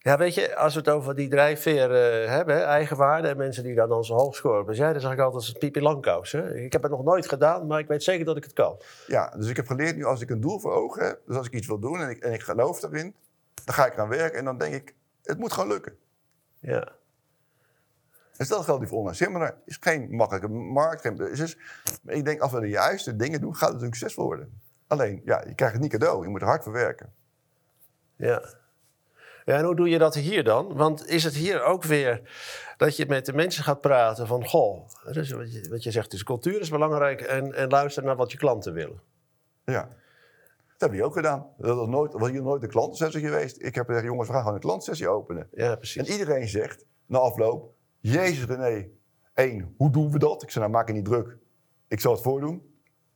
C: Ja.
B: weet je, als we het over die drijfveer eh, hebben, eigenwaarde en mensen die daar dan zo hoog scoren. als jij, dan zeg ik altijd, het is Pipi Langkous. Hè? Ik heb het nog nooit gedaan, maar ik weet zeker dat ik het kan.
C: Ja, dus ik heb geleerd nu als ik een doel voor ogen heb, dus als ik iets wil doen en ik, en ik geloof daarin, dan ga ik eraan werken en dan denk ik, het moet gewoon lukken.
B: Ja.
C: En dat geldt niet voor online seminar. is geen makkelijke markt. Geen, dus, ik denk, als we de juiste dingen doen, gaat het succesvol worden. Alleen, ja, je krijgt het niet cadeau. Je moet er hard voor werken.
B: Ja. Ja, en hoe doe je dat hier dan? Want is het hier ook weer dat je met de mensen gaat praten van... Goh, dus wat, je, wat je zegt, dus cultuur is belangrijk en, en luister naar wat je klanten willen.
C: Ja. Dat hebben we ook gedaan. Dat was, nooit, was hier nooit een klantensessie geweest. Ik heb gezegd, jongens, we gaan gewoon een klantsessie openen.
B: Ja,
C: En
B: precies.
C: iedereen zegt, na afloop, Jezus René, één, hoe doen we dat? Ik zei, nou maak je niet druk. Ik zal het voordoen.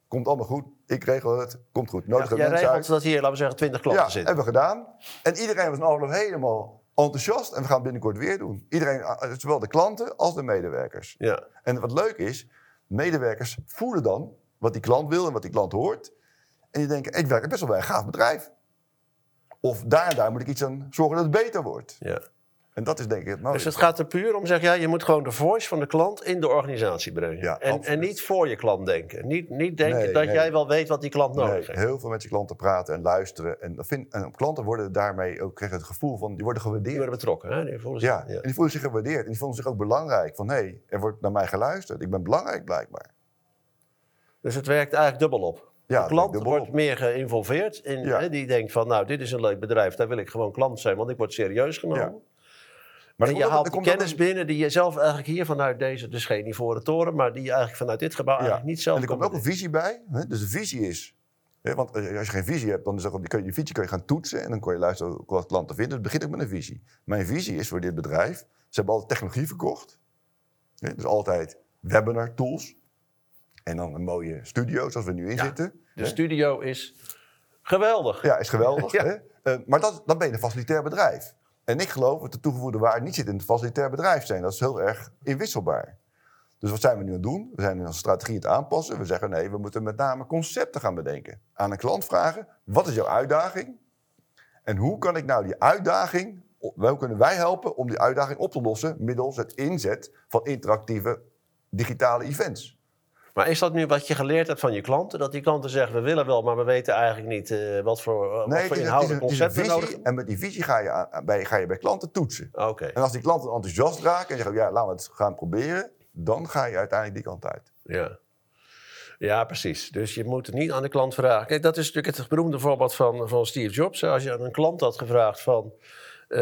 C: Komt allemaal goed. Ik regel het. Komt goed. Nodig
B: Ja, jij regelt
C: uit.
B: dat hier, laten we zeggen, 20 klanten
C: Ja,
B: zitten.
C: hebben we gedaan. En iedereen was na afloop helemaal enthousiast. En we gaan het binnenkort weer doen. Iedereen, eh, zowel de klanten als de medewerkers.
B: Ja.
C: En wat leuk is, medewerkers voelen dan wat die klant wil en wat die klant hoort. En die denken, ik werk best wel bij een gaaf bedrijf. Of daar en daar moet ik iets aan zorgen dat het beter wordt.
B: ja.
C: En dat is denk ik het mooie.
B: Dus het gaat er puur om, zeg ja, je moet gewoon de voice van de klant in de organisatie brengen.
C: Ja,
B: en, en niet voor je klant denken. Niet, niet denken
C: Nee,
B: dat
C: nee.
B: jij wel weet wat die klant nodig
C: Nee,
B: heeft.
C: heel veel met je klanten praten en luisteren. En, vind, en klanten worden daarmee ook krijgen het gevoel van, die worden
B: Die
C: gewaardeerd.
B: worden betrokken. Hè? Die voelen zich-
C: Ja, en die voelen zich gewaardeerd. En die voelen zich ook belangrijk. Van, hé, hey, er wordt naar mij geluisterd. Ik ben belangrijk blijkbaar.
B: Dus het werkt eigenlijk dubbel op.
C: Ja,
B: de klant wordt meer geïnvolveerd. In,
C: Ja.
B: hè, die denkt van, nou, dit is een leuk bedrijf. Daar wil ik gewoon klant zijn, want ik word serieus genomen.
C: Ja. Maar
B: en je haalt
C: ook
B: kennis
C: een-
B: binnen die je zelf eigenlijk hier vanuit deze, dus geen ivoren toren, maar die je eigenlijk vanuit dit gebouw eigenlijk niet zelf
C: En er komt ook een visie bij. Hè? Dus de visie is... Hè? Want eh, als je geen visie hebt, dan kun je, die visie kun je gaan toetsen. En dan kun je luisteren wat klanten vinden. Het begint ook met een visie. Mijn visie is voor dit bedrijf... Ze hebben altijd technologie verkocht. Hè? Dus altijd webinar tools. En dan een mooie studio, zoals we nu in
B: Ja.
C: zitten.
B: De
C: Hè?
B: studio is geweldig.
C: Ja, is geweldig.
B: Ja.
C: Hè? Eh, maar dat, dan ben je een facilitair bedrijf. En ik geloof dat de toegevoegde waarde niet zit in het facilitair bedrijf zijn. Dat is heel erg inwisselbaar. Dus wat zijn we nu aan het doen? We zijn onze strategie aan het aanpassen. We zeggen nee, we moeten met name concepten gaan bedenken. Aan een klant vragen, wat is jouw uitdaging? En hoe kan ik nou die uitdaging, hoe kunnen wij helpen om die uitdaging op te lossen middels het inzet van interactieve digitale events?
B: Maar is dat nu wat je geleerd hebt van je klanten? Dat die klanten zeggen, we willen wel, maar we weten eigenlijk niet eh, wat voor, wat
C: Nee,
B: voor
C: het is
B: inhoudelijk concept we nodig
C: visie. En met die visie ga je, aan- bij, ga je bij klanten toetsen.
B: Oké,
C: En als die klanten enthousiast raken en zeggen, ja, laten we het gaan proberen, dan ga je uiteindelijk die kant uit.
B: ja. Ja, precies. Dus je moet het niet aan de klant vragen. Kijk, dat is natuurlijk het beroemde voorbeeld van, van Steve Jobs. Als je aan een klant had gevraagd van, eh,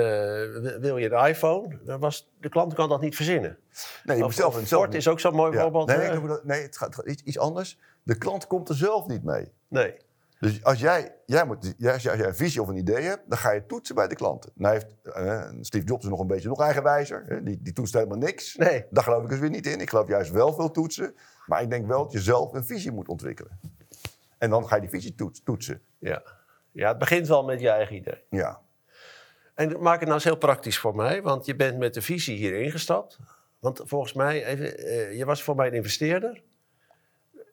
B: wil je een iPhone? Was, de klant kan dat niet verzinnen.
C: Nee, je moet zelf en zelf
B: Ford is ook zo'n mooi
C: Ja.
B: voorbeeld.
C: Nee, dat- nee, het gaat, het gaat iets, anders. De klant komt er zelf niet mee.
B: nee.
C: Dus als jij, jij, moet, als jij als jij een visie of een idee hebt, dan ga je toetsen bij de klanten. Nou heeft eh, Steve Jobs is nog een beetje nog eigenwijzer. Hè? Die, die toetst helemaal niks.
B: Nee.
C: Daar geloof ik dus weer niet in. Ik geloof juist wel veel toetsen. Maar ik denk wel dat je zelf een visie moet ontwikkelen. En dan ga je die visie toets- toetsen.
B: Ja. ja, het begint wel met je eigen idee.
C: Ja.
B: En maak het nou eens heel praktisch voor mij, want je bent met de visie hier ingestapt. Want volgens mij, even, eh, je was voor mij een investeerder.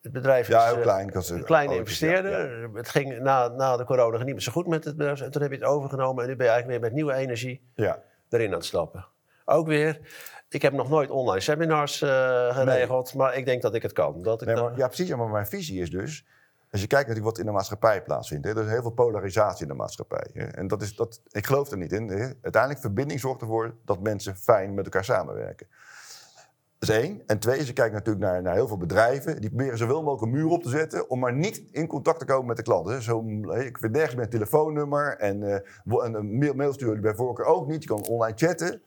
B: Het bedrijf
C: Ja,
B: is
C: heel
B: eh,
C: klein. Ik was
B: een kleine
C: ooit,
B: investeerder.
C: ja,
B: Het ging na, na de corona niet meer zo goed met het bedrijf. En toen heb je het overgenomen en nu ben je eigenlijk weer met nieuwe energie
C: Ja.
B: erin aan het stappen. Ook weer, ik heb nog nooit online seminars eh, geregeld, maar ik denk dat ik het kan. Dat ik
C: Nee, maar, ja, precies. Maar mijn visie is dus... Als je kijkt natuurlijk wat in de maatschappij plaatsvindt. Hè, er is heel veel polarisatie in de maatschappij. Hè, en dat is, dat, ik geloof er niet in. Hè. Uiteindelijk verbinding zorgt ervoor dat mensen fijn met elkaar samenwerken. Dat is één. En twee, je kijkt natuurlijk naar, naar heel veel bedrijven. Die proberen zoveel mogelijk een muur op te zetten... om maar niet in contact te komen met de klant. Hè. Zo, ik vind nergens een telefoonnummer. En een, een mail, mail sturen bij voorkeur ook niet. Je kan online chatten.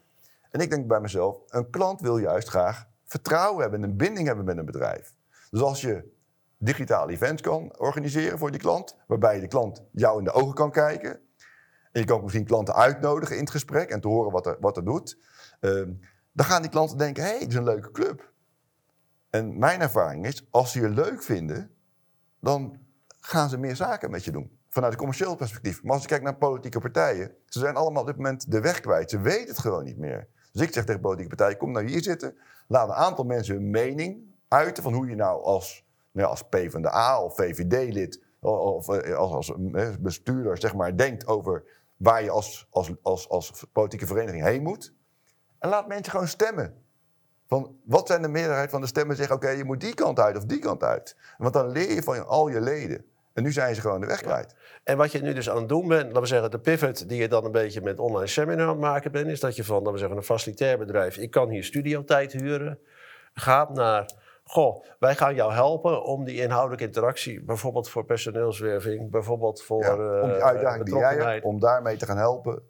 C: En ik denk bij mezelf, een klant wil juist graag vertrouwen hebben... en een binding hebben met een bedrijf. Dus als je digitale events kan organiseren voor die klant, waarbij de klant jou in de ogen kan kijken. En je kan ook misschien klanten uitnodigen in het gesprek en te horen wat er, wat er doet. Ehm, dan gaan die klanten denken, hé, hey, dit is een leuke club. En mijn ervaring is, als ze je leuk vinden, dan gaan ze meer zaken met je doen. Vanuit een commercieel perspectief. Maar als je kijkt naar politieke partijen, ze zijn allemaal op dit moment de weg kwijt. Ze weten het gewoon niet meer. Dus ik zeg tegen politieke partijen, kom nou hier zitten. Laat een aantal mensen hun mening uiten van hoe je nou als, nou ja, als PvdA of VVD-lid of eh, als, als eh, bestuurder zeg maar, denkt over waar je als, als, als, als politieke vereniging heen moet. En laat mensen gewoon stemmen. Van wat zijn de meerderheid van de stemmen zeggen, oké, je moet die kant uit of die kant uit. Want dan leer je van al je leden. En nu zijn ze gewoon de weg kwijt.
B: En wat je nu dus aan het doen bent, laten we zeggen, de pivot die je dan een beetje met online seminar aan het maken bent, is dat je van, laten we zeggen, een facilitair bedrijf, ik kan hier studiotijd huren, gaat naar, goh, wij gaan jou helpen om die inhoudelijke interactie, bijvoorbeeld voor personeelswerving, bijvoorbeeld voor
C: Ja, om die
B: eh,
C: uitdaging die jij hebt, om daarmee te gaan helpen.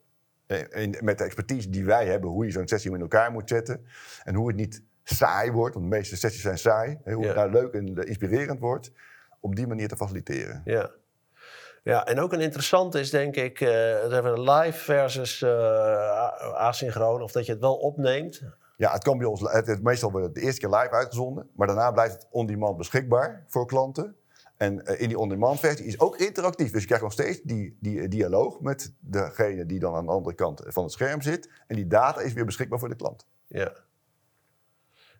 C: eh, in- met de expertise die wij hebben, hoe je zo'n sessie in elkaar moet zetten. En hoe het niet saai wordt, want de meeste sessies zijn saai. hè, hoe het nou leuk en eh, inspirerend wordt. Op die manier te faciliteren.
B: Ja. Ja, en ook een interessante is denk ik eh, even live versus eh, a- asynchroon, of dat je het wel opneemt.
C: Ja, het kan bij ons, het, het- meestal wordt het de eerste keer live uitgezonden. Maar daarna blijft het on-demand beschikbaar voor klanten. En eh, in die on-demand versie is ook interactief. Dus je krijgt nog steeds die, die eh, dialoog met degene die dan aan de andere kant van het scherm zit. En die data is weer beschikbaar voor de klant.
B: Ja.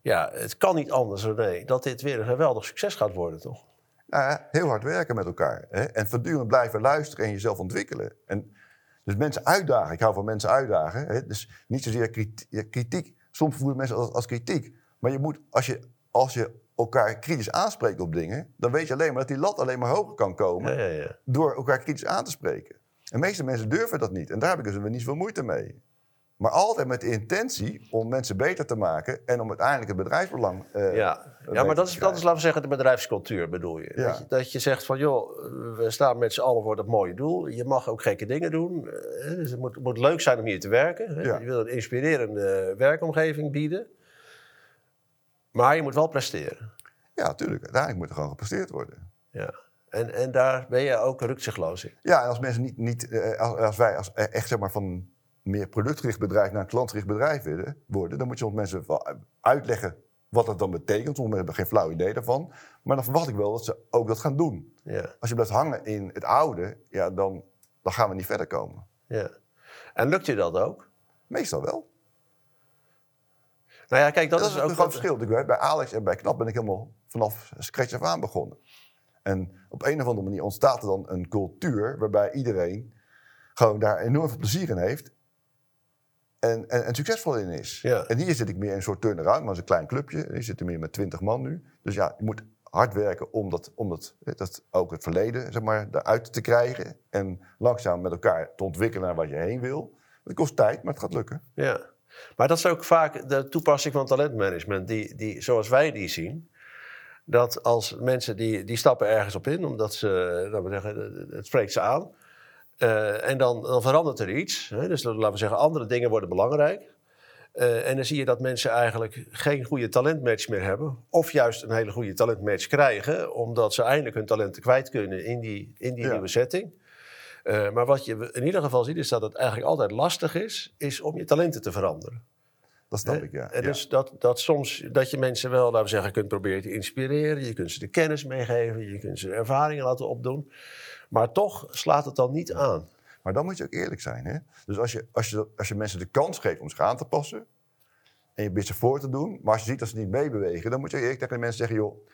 B: Ja, het kan niet anders, René, dat dit weer een geweldig succes gaat worden, toch?
C: Nou ja, heel hard werken met elkaar. Hè? En voortdurend blijven luisteren en jezelf ontwikkelen. En dus mensen uitdagen. Ik hou van mensen uitdagen. Hè? Dus niet zozeer kritiek. Soms voelen mensen als, als kritiek. Maar je moet, als je, als je elkaar kritisch aanspreekt op dingen... dan weet je alleen maar dat die lat alleen maar hoger kan komen...
B: Ja, ja, ja.
C: door elkaar kritisch aan te spreken. En de meeste mensen durven dat niet. En daar heb ik dus niet zoveel moeite mee. Maar altijd met de intentie om mensen beter te maken... en om uiteindelijk het bedrijfsbelang... eh,
B: Ja, ja maar dat is, dat is,
C: krijgen.
B: laten we zeggen, de bedrijfscultuur bedoel je.
C: Ja.
B: Dat je. Dat je zegt van, joh, we staan met z'n allen voor dat mooie doel. Je mag ook gekke dingen doen. Eh, Dus het moet, moet leuk zijn om hier te werken.
C: Ja.
B: Je wil een inspirerende werkomgeving bieden. Maar je moet wel presteren.
C: Ja, natuurlijk. Uiteindelijk moet er gewoon gepresteerd worden.
B: Ja. En, en daar ben je ook rukzichtloos in.
C: Ja, en als mensen niet, niet eh, als, als wij als, eh, echt zeg maar, van meer productgericht bedrijf naar een klantgericht bedrijf willen worden, dan moet je soms mensen uitleggen wat dat dan betekent. Sommige mensen hebben geen flauw idee daarvan. Maar dan verwacht ik wel dat ze ook dat gaan doen.
B: Ja,
C: Als je blijft hangen in het oude, ja, dan, dan gaan we niet verder komen.
B: ja. En lukt je dat ook?
C: Meestal wel.
B: Nou ja, kijk, dat,
C: Dat, is ook een groot verschil. Bij Alex en bij Knap ben ik helemaal vanaf scratch af aan begonnen. En op een of andere manier ontstaat er dan een cultuur waarbij iedereen gewoon daar enorm veel plezier in heeft. En, en, en succesvol in is.
B: Ja.
C: En hier zit ik meer in een soort turnaround, maar dat is een klein clubje. Hier zitten meer met 20 man nu. Dus ja, je moet hard werken om dat, om dat, dat ook het verleden zeg maar, eruit te krijgen. En langzaam met elkaar te ontwikkelen naar wat je heen wil. Dat kost tijd, maar het gaat lukken.
B: Ja, maar dat is ook vaak de toepassing van talentmanagement, die, die, zoals wij die zien. Dat als mensen die, die stappen ergens op in, omdat ze, laten we zeggen, het spreekt ze aan. Eh, en dan, dan verandert er iets. Hè? Dus laten we zeggen, andere dingen worden belangrijk. Eh, en dan zie je dat mensen eigenlijk geen goede talentmatch meer hebben. Of juist een hele goede talentmatch krijgen, omdat ze eindelijk hun talenten kwijt kunnen in die, in die
C: Ja.
B: nieuwe setting. Eh, maar wat je in ieder geval ziet, is dat het eigenlijk altijd lastig is, is om je talenten te veranderen.
C: Dat snap ik, ja.
B: En
C: Ja.
B: dus dat, dat soms dat je mensen wel, laten we zeggen, kunt proberen te inspireren. Je kunt ze de kennis meegeven, je kunt ze ervaringen laten opdoen. Maar toch slaat het dan niet aan.
C: Maar dan moet je ook eerlijk zijn. Hè? Dus als je, als, je, als je mensen de kans geeft om zich aan te passen. en je probeert ze voor te doen. maar als je ziet dat ze niet meebewegen. dan moet je eerlijk tegen de mensen zeggen: joh.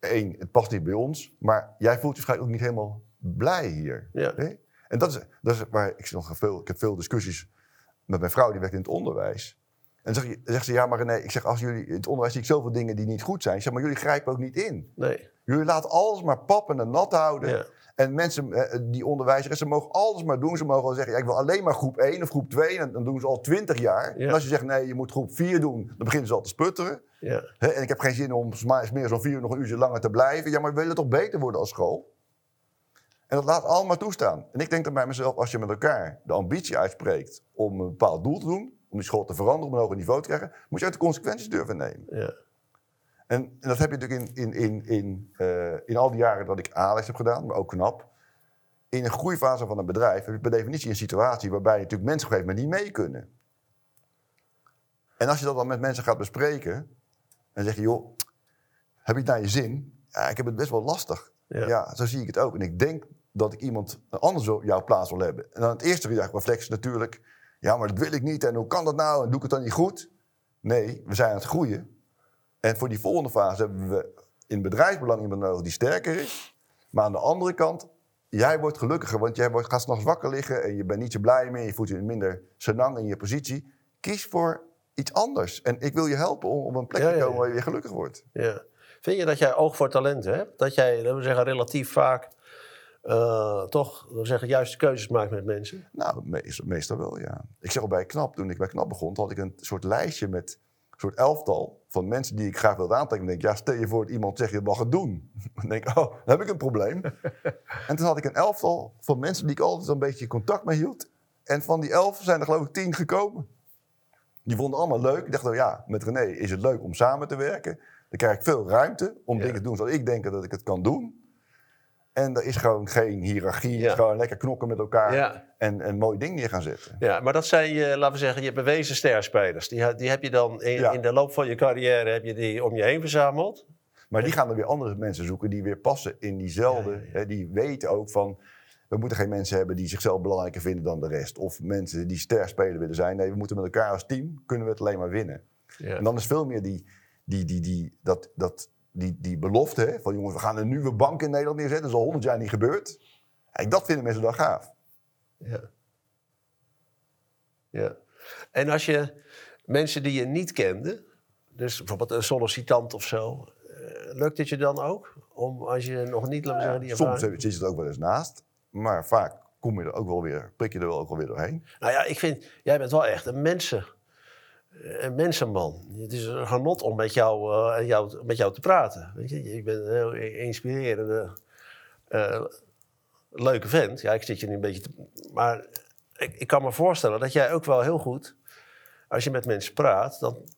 C: één, het past niet bij ons. maar jij voelt je waarschijnlijk ook niet helemaal blij hier.
B: Ja.
C: Hè? En dat is, dat is waar ik nog veel, ik heb veel discussies met mijn vrouw, die werkt in het onderwijs. En dan zeg je- zegt ze: ja, maar nee, ik zeg, als jullie in het onderwijs zie ik zoveel dingen die niet goed zijn. Ik zeg, maar jullie grijpen ook niet in.
B: Nee.
C: Jullie laten alles maar pappen en nat houden.
B: Ja.
C: En mensen, eh, die onderwijzers, ze mogen alles maar doen. Ze mogen wel zeggen, ja, ik wil alleen maar groep 1 of groep 2. En dan doen ze al 20 jaar.
B: Ja.
C: En als je zegt, nee, je moet groep 4 doen, dan beginnen ze al te sputteren.
B: Ja.
C: En ik heb geen zin om meer zo'n vier uur nog een uurtje langer te blijven. Ja, maar we willen toch beter worden als school? En dat laat allemaal toestaan. En ik denk dan bij mezelf, als je met elkaar de ambitie uitspreekt om een bepaald doel te doen, om die school te veranderen, om een hoger niveau te krijgen, moet je ook de consequenties durven nemen.
B: Ja.
C: En, en dat heb je natuurlijk in, in, in, in, eh, in al die jaren dat ik Alex heb gedaan, maar ook knap. In een groeifase van een bedrijf heb je per definitie een situatie waarbij je natuurlijk mensen geeft maar niet mee kunnen. En als je dat dan met mensen gaat bespreken en zeg je, joh, heb je het naar je zin? Ja, ik heb het best wel lastig.
B: Ja.
C: Ja. zo zie ik het ook. En ik denk dat ik iemand anders op jouw plaats wil hebben. En dan het eerste reflex natuurlijk, Ja, maar dat wil ik niet. En hoe kan dat nou? En doe ik het dan niet goed? Nee, we zijn aan het groeien. En voor die volgende fase hebben we in bedrijfsbelang iemand nodig die sterker is. Maar aan de andere kant, jij wordt gelukkiger, want jij wordt, gaat s'nachts wakker liggen en je bent niet zo blij meer. Je voelt je minder senang in je positie. Kies voor iets anders. En ik wil je helpen om op een plek
B: Ja,
C: te komen
B: ja.
C: waar je weer gelukkig wordt.
B: Ja. Vind je dat jij oog voor talenten hebt? Dat jij, laten we zeggen, relatief vaak eh, toch, we zeggen, juiste keuzes maakt met mensen?
C: Nou, meestal, meestal wel, ja. Ik zeg al bij KNAP, toen ik bij KNAP begon, had ik een soort lijstje met soort elftal van mensen die ik graag wilde aantekenen. Ik denk, ja, stel je voor dat iemand zegt, je mag het doen. Dan denk ik, oh, dan heb ik een probleem. en toen had ik een elftal van mensen die ik altijd een beetje contact mee hield. En van die elf zijn er geloof ik tien gekomen. Die vonden allemaal leuk. Ik dacht, oh ja, met René is het leuk om samen te werken. Dan krijg ik veel ruimte om
B: Ja.
C: dingen te doen zoals ik denk dat ik het kan doen. En er is gewoon geen hiërarchie.
B: Ja.
C: Gewoon lekker knokken met elkaar
B: Ja.
C: en een mooi ding neer gaan zetten.
B: Ja, maar dat zijn je, laten we zeggen, je bewezen sterspelers. Die, die heb je dan in,
C: Ja.
B: in de loop van je carrière heb je die om je heen verzameld.
C: Maar die gaan er weer andere mensen zoeken die weer passen in diezelfde. Hè, die weten ook van. We moeten geen mensen hebben die zichzelf belangrijker vinden dan de rest. Of mensen die sterspeler willen zijn. Nee, we moeten met elkaar als team kunnen we het alleen maar winnen.
B: Ja.
C: En dan is veel meer die, die, die, die, dat, dat, die, die belofte hè, van jongens, we gaan een nieuwe bank in Nederland neerzetten. Dat is al honderd jaar niet gebeurd. Kijk, dat vinden mensen dan gaaf.
B: Ja. ja. En als je mensen die je niet kende, dus bijvoorbeeld een sollicitant of zo, eh, lukt het je dan ook? Om als je nog niet, laten zeggen, die
C: Soms zit er ook wel eens naast. Maar vaak kom je er ook wel weer, prik je er wel ook wel weer doorheen.
B: Nou ja, ik vind, jij bent wel echt een mensen. Een mensenman. Het is een genot om met jou, eh, jou, met jou te praten. Weet je? Ik ben een heel inspirerende, eh, leuke vent. Ja, ik zit je nu een beetje te... Maar ik, ik kan me voorstellen dat jij ook wel heel goed... Als je met mensen praat, dan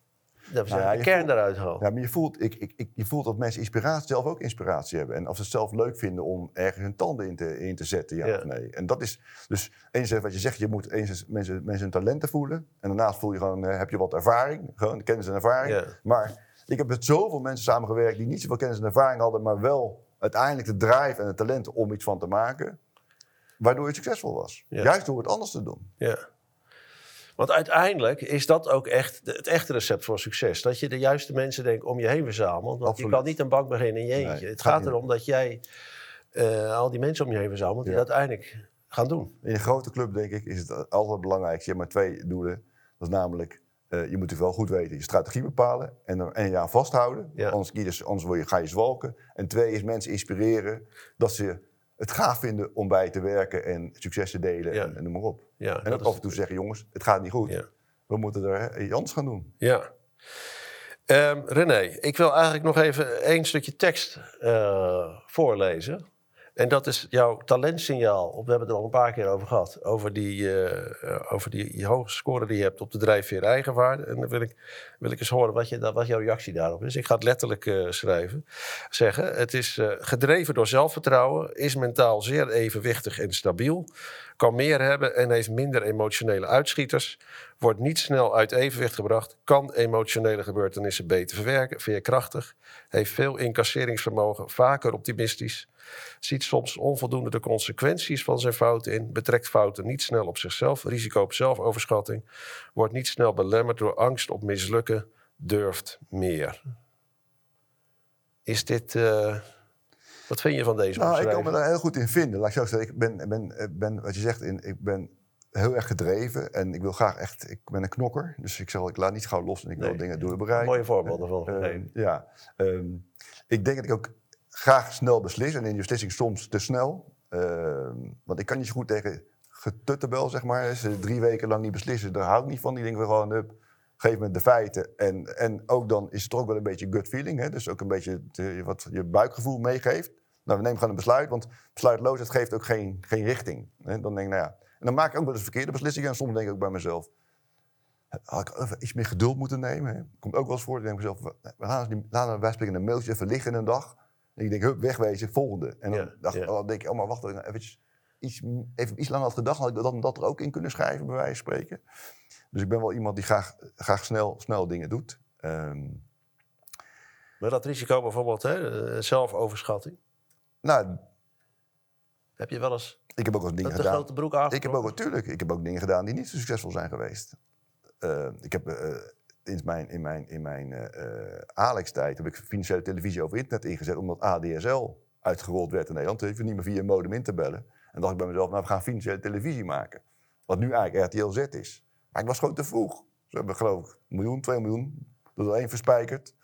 B: dat we
C: Nou
B: kern eruit haalt.
C: Ja, maar je voelt, ik, ik, ik, je voelt dat mensen inspiratie, zelf ook inspiratie hebben. En of ze het zelf leuk vinden om ergens hun tanden in te, in te zetten, ja,
B: Ja.
C: of nee. En dat is dus eens wat je zegt, je moet eens mensen, mensen hun talenten voelen. En daarnaast voel je gewoon, eh, heb je wat ervaring, gewoon kennis en ervaring.
B: Ja.
C: Maar ik heb met zoveel mensen samengewerkt die niet zoveel kennis en ervaring hadden, maar wel uiteindelijk de drive en het talent om iets van te maken. Waardoor je succesvol was.
B: Ja.
C: Juist door het anders te doen.
B: Ja. Want uiteindelijk is dat ook echt het echte recept voor succes. Dat je de juiste mensen denk, ik, om je heen verzamelt. Want
C: Absoluut.
B: je kan niet een bank beginnen in je eentje.
C: Nee,
B: het
C: gaat
B: erom dat jij eh, al die mensen om je heen verzamelt... die
C: Ja.
B: dat uiteindelijk gaan doen.
C: In een grote club, denk ik, is het altijd belangrijk. Je hebt maar twee doelen. Dat is namelijk, eh, je moet natuurlijk wel goed weten, je strategie bepalen en er je aan vasthouden.
B: Ja.
C: Anders, anders word je, ga je zwalken. En twee is mensen inspireren dat ze het gaaf vinden om bij je te werken en succes te delen
B: Ja.
C: en, en noem maar op.
B: Ja,
C: En
B: dat
C: ook af en toe zeggen, jongens, het gaat niet goed.
B: Ja.
C: We moeten er iets anders gaan doen.
B: Ja. Ehm, René, ik wil eigenlijk nog even één stukje tekst eh, voorlezen. En dat is jouw talentsignaal. We hebben het er al een paar keer over gehad. Over die, eh, eh, over die hoge score die je hebt op de drijfveer eigenwaarde. En dan wil ik, wil ik eens horen wat, je, wat jouw reactie daarop is. Ik ga het letterlijk eh, schrijven. Zeggen. Het is eh, gedreven door zelfvertrouwen. Is mentaal zeer evenwichtig en stabiel. Kan meer hebben en heeft minder emotionele uitschieters. Wordt niet snel uit evenwicht gebracht. Kan emotionele gebeurtenissen beter verwerken. Veerkrachtig. Heeft veel incasseringsvermogen. Vaker optimistisch. Ziet soms onvoldoende de consequenties van zijn fouten in. Betrekt fouten niet snel op zichzelf. Risico op zelfoverschatting. Wordt niet snel belemmerd door angst op mislukken. Durft meer. Is dit. eh, wat vind je van deze
C: Nou, ik kan me daar heel goed in vinden. Laat ik zo zeggen, ik ben, ben, eh, ben wat je zegt, in, ik ben heel erg gedreven en ik wil graag echt, ik ben een knokker. Dus ik zeg, al, ik laat niet gauw los en ik wil dingen door bereiken.
B: Mooie voorbeelden van
C: Eh,
B: gegeven.
C: ja, ehm, ik denk dat ik ook graag snel beslis en in die beslissing soms te snel. Ehm, want ik kan niet zo goed tegen getuttebel, zeg maar. Ze drie weken lang niet beslissen, daar hou ik niet van. Die denken we gewoon, hup, geef me de feiten. En, en ook dan is het ook wel een beetje gut feeling. Hè? Dus ook een beetje wat je buikgevoel meegeeft. Nou, we nemen gewoon een besluit, want besluitloosheid geeft ook geen, geen richting. Hè? Dan denk ik, nou ja. En dan maak ik ook wel eens verkeerde beslissingen. En soms denk ik ook bij mezelf, had ik even iets meer geduld moeten nemen. Hè? Komt ook wel eens voor. Ik denk bij mezelf, we laten, we- laten wij spreken een mailtje even liggen een dag. En ik denk, hup, wegwezen, volgende. En dan,
B: Ja,
C: dacht,
B: ja.
C: dan denk ik, oh maar wacht, even, eventjes, iets, even iets langer had gedacht, had ik dat, dat er ook in kunnen schrijven, bij wijze van spreken. Dus ik ben wel iemand die graag, graag snel, snel dingen doet. Ehm,
B: Maar dat risico bijvoorbeeld, hè, eh, zelfoverschatting.
C: Nou,
B: Heb je wel eens
C: Ik heb ook wel dingen gedaan.
B: grote broek?
C: Ik heb ook natuurlijk, ik heb ook dingen gedaan die niet zo succesvol zijn geweest. Eh, ik heb eh, in mijn, in mijn, in mijn eh, Alex-tijd heb ik financiële televisie over internet ingezet, omdat ADSL uitgerold werd in Nederland. Dus je niet meer via een modem in te bellen. En dacht ik bij mezelf, nou we gaan financiële televisie maken. Wat nu eigenlijk RTL Z is. Maar ik was gewoon te vroeg. Ze hebben geloof ik een miljoen, twee miljoen, er één verspijkerd.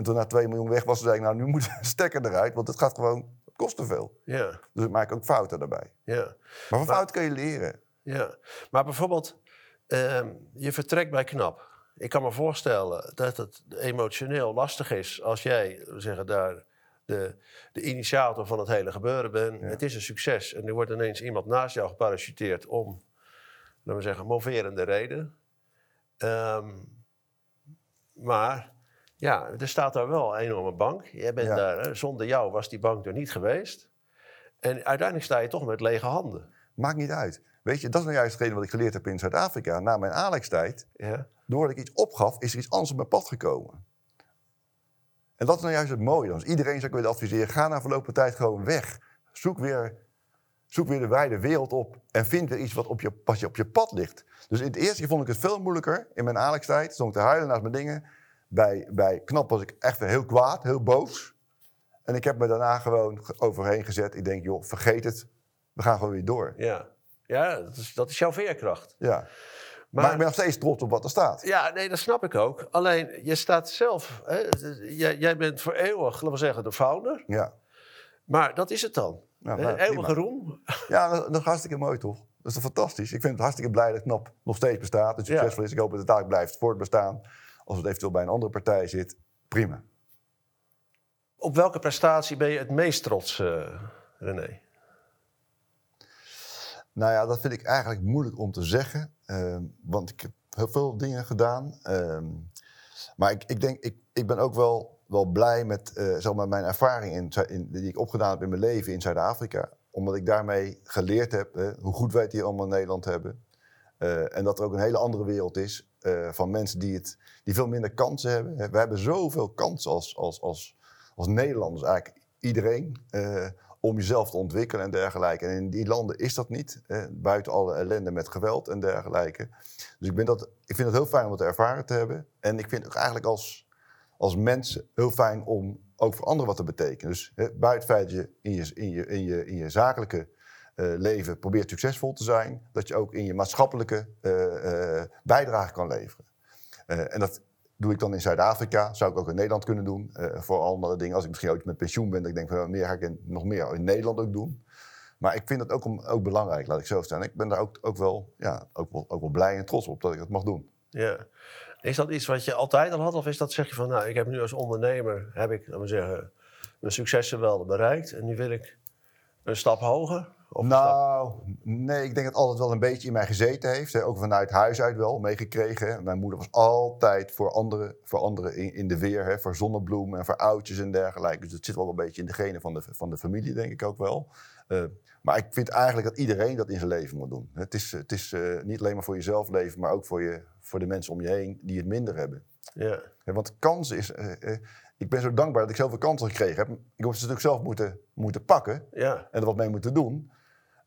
C: En toen na 2 miljoen weg was, zei ik, nou nu moet de stekker eruit, want het gaat gewoon, kost te veel.
B: Ja,
C: Dus ik maak ook fouten daarbij.
B: ja.
C: Maar van
B: Maar-
C: fouten kun je leren.
B: Ja, maar bijvoorbeeld, ehm, je vertrekt bij KNAP. Ik kan me voorstellen dat het emotioneel lastig is als jij, we zeggen daar, de, de initiator van het hele gebeuren bent.
C: Ja.
B: Het is een succes en er wordt ineens iemand naast jou geparachuteerd om, laten we zeggen, moverende reden. Ehm, maar ja, er staat daar wel een enorme bank. Jij bent
C: Ja.
B: daar, hè, zonder jou was die bank er niet geweest. En uiteindelijk sta je toch met lege handen.
C: Maakt niet uit. Weet je, dat is nou juist hetgene wat ik geleerd heb in Zuid-Afrika. Na mijn Alex-tijd,
B: Ja?
C: doordat ik iets opgaf, is er iets anders op mijn pad gekomen. En dat is nou juist het mooie. Dus iedereen zou ik willen adviseren, ga na verloop van tijd gewoon weg. Zoek weer, zoek weer de wijde wereld op en vind weer iets wat op je, pas je op je pad ligt. Dus in het eerste keer vond ik het veel moeilijker. In mijn Alex-tijd stond ik te huilen naast mijn dingen. Bij, bij Knap was ik echt heel kwaad, heel boos. En ik heb me daarna gewoon ge- overheen gezet. Ik denk, joh, vergeet het. We gaan gewoon weer door.
B: Ja, ja dat, is, dat is jouw veerkracht.
C: Ja.
B: Maar,
C: Maar, ik ben nog steeds trots op wat er staat.
B: ja, nee, dat snap ik ook. Alleen, je staat zelf, hè, jij, jij bent voor eeuwig, laten we zeggen, de founder.
C: Ja,
B: Maar dat is het dan.
C: Nou,
B: eeuwige roem.
C: ja dat, dat is hartstikke mooi toch? Dat is toch fantastisch? Ik vind het hartstikke blij dat KNAP nog steeds bestaat en succesvol is. Ik hoop dat het daar blijft voortbestaan. Als het eventueel bij een andere partij zit, prima.
B: Op welke prestatie ben je het meest trots, eh, René?
C: Nou ja, dat vind ik eigenlijk moeilijk om te zeggen. ehm, want ik heb heel veel dingen gedaan. ehm, maar ik, ik denk, ik, ik ben ook wel, wel blij met zeg maar mijn ervaring in, in, die ik opgedaan heb in mijn leven in Zuid-Afrika. Omdat ik daarmee geleerd heb hoe goed wij het hier allemaal in Nederland hebben. Eh, en dat er ook een hele andere wereld is eh, van mensen die, het, die veel minder kansen hebben. We hebben zoveel kansen als, als, als, als Nederlanders, eigenlijk iedereen, eh, om jezelf te ontwikkelen en dergelijke. En in die landen is dat niet, buiten alle ellende met geweld en dergelijke. Dus ik, ben dat, ik vind het heel fijn om het ervaren te hebben. En ik vind het eigenlijk als, als mens heel fijn om ook voor anderen wat te betekenen. Dus buiten het dat in je, in je, in je, in je zakelijke leven probeert succesvol te zijn, dat je ook in je maatschappelijke eh, eh, bijdrage kan leveren. Eh, en dat doe ik dan in Zuid-Afrika, zou ik ook in Nederland kunnen doen. eh, voor andere dingen, als ik misschien ooit met pensioen ben, ik denk van nou, meer ga ik in- nog meer in Nederland ook doen. Maar ik vind dat ook, om, ook belangrijk, laat ik zo staan. Ik ben daar ook, ook, wel, ja, ook, wel, ook wel blij en trots op dat ik dat mag doen.
B: Ja. Is dat iets wat je altijd al had? Of is dat zeg je van, nou, ik heb nu als ondernemer, heb ik, laten we zeggen, mijn successen wel bereikt. En nu wil ik een stap hoger?
C: Nou, nee, ik denk dat het altijd wel een beetje in mij gezeten heeft. Hè. Ook vanuit huis uit wel meegekregen. Hè. Mijn moeder was altijd voor anderen, voor anderen in, in de weer. Hè. Voor zonnebloemen en voor oudjes en dergelijke. Dus het zit wel een beetje in de genen van de, van de familie, denk ik ook wel. Eh, maar ik vind eigenlijk dat iedereen dat in zijn leven moet doen. Het is, het is eh, niet alleen maar voor jezelf leven, maar ook voor, je, voor de mensen om je heen die het minder hebben.
B: Ja.
C: Want kansen is. eh, ik ben zo dankbaar dat ik zoveel kansen gekregen heb. Ik heb ze natuurlijk zelf moeten, moeten pakken
B: Ja.
C: en er wat mee moeten doen.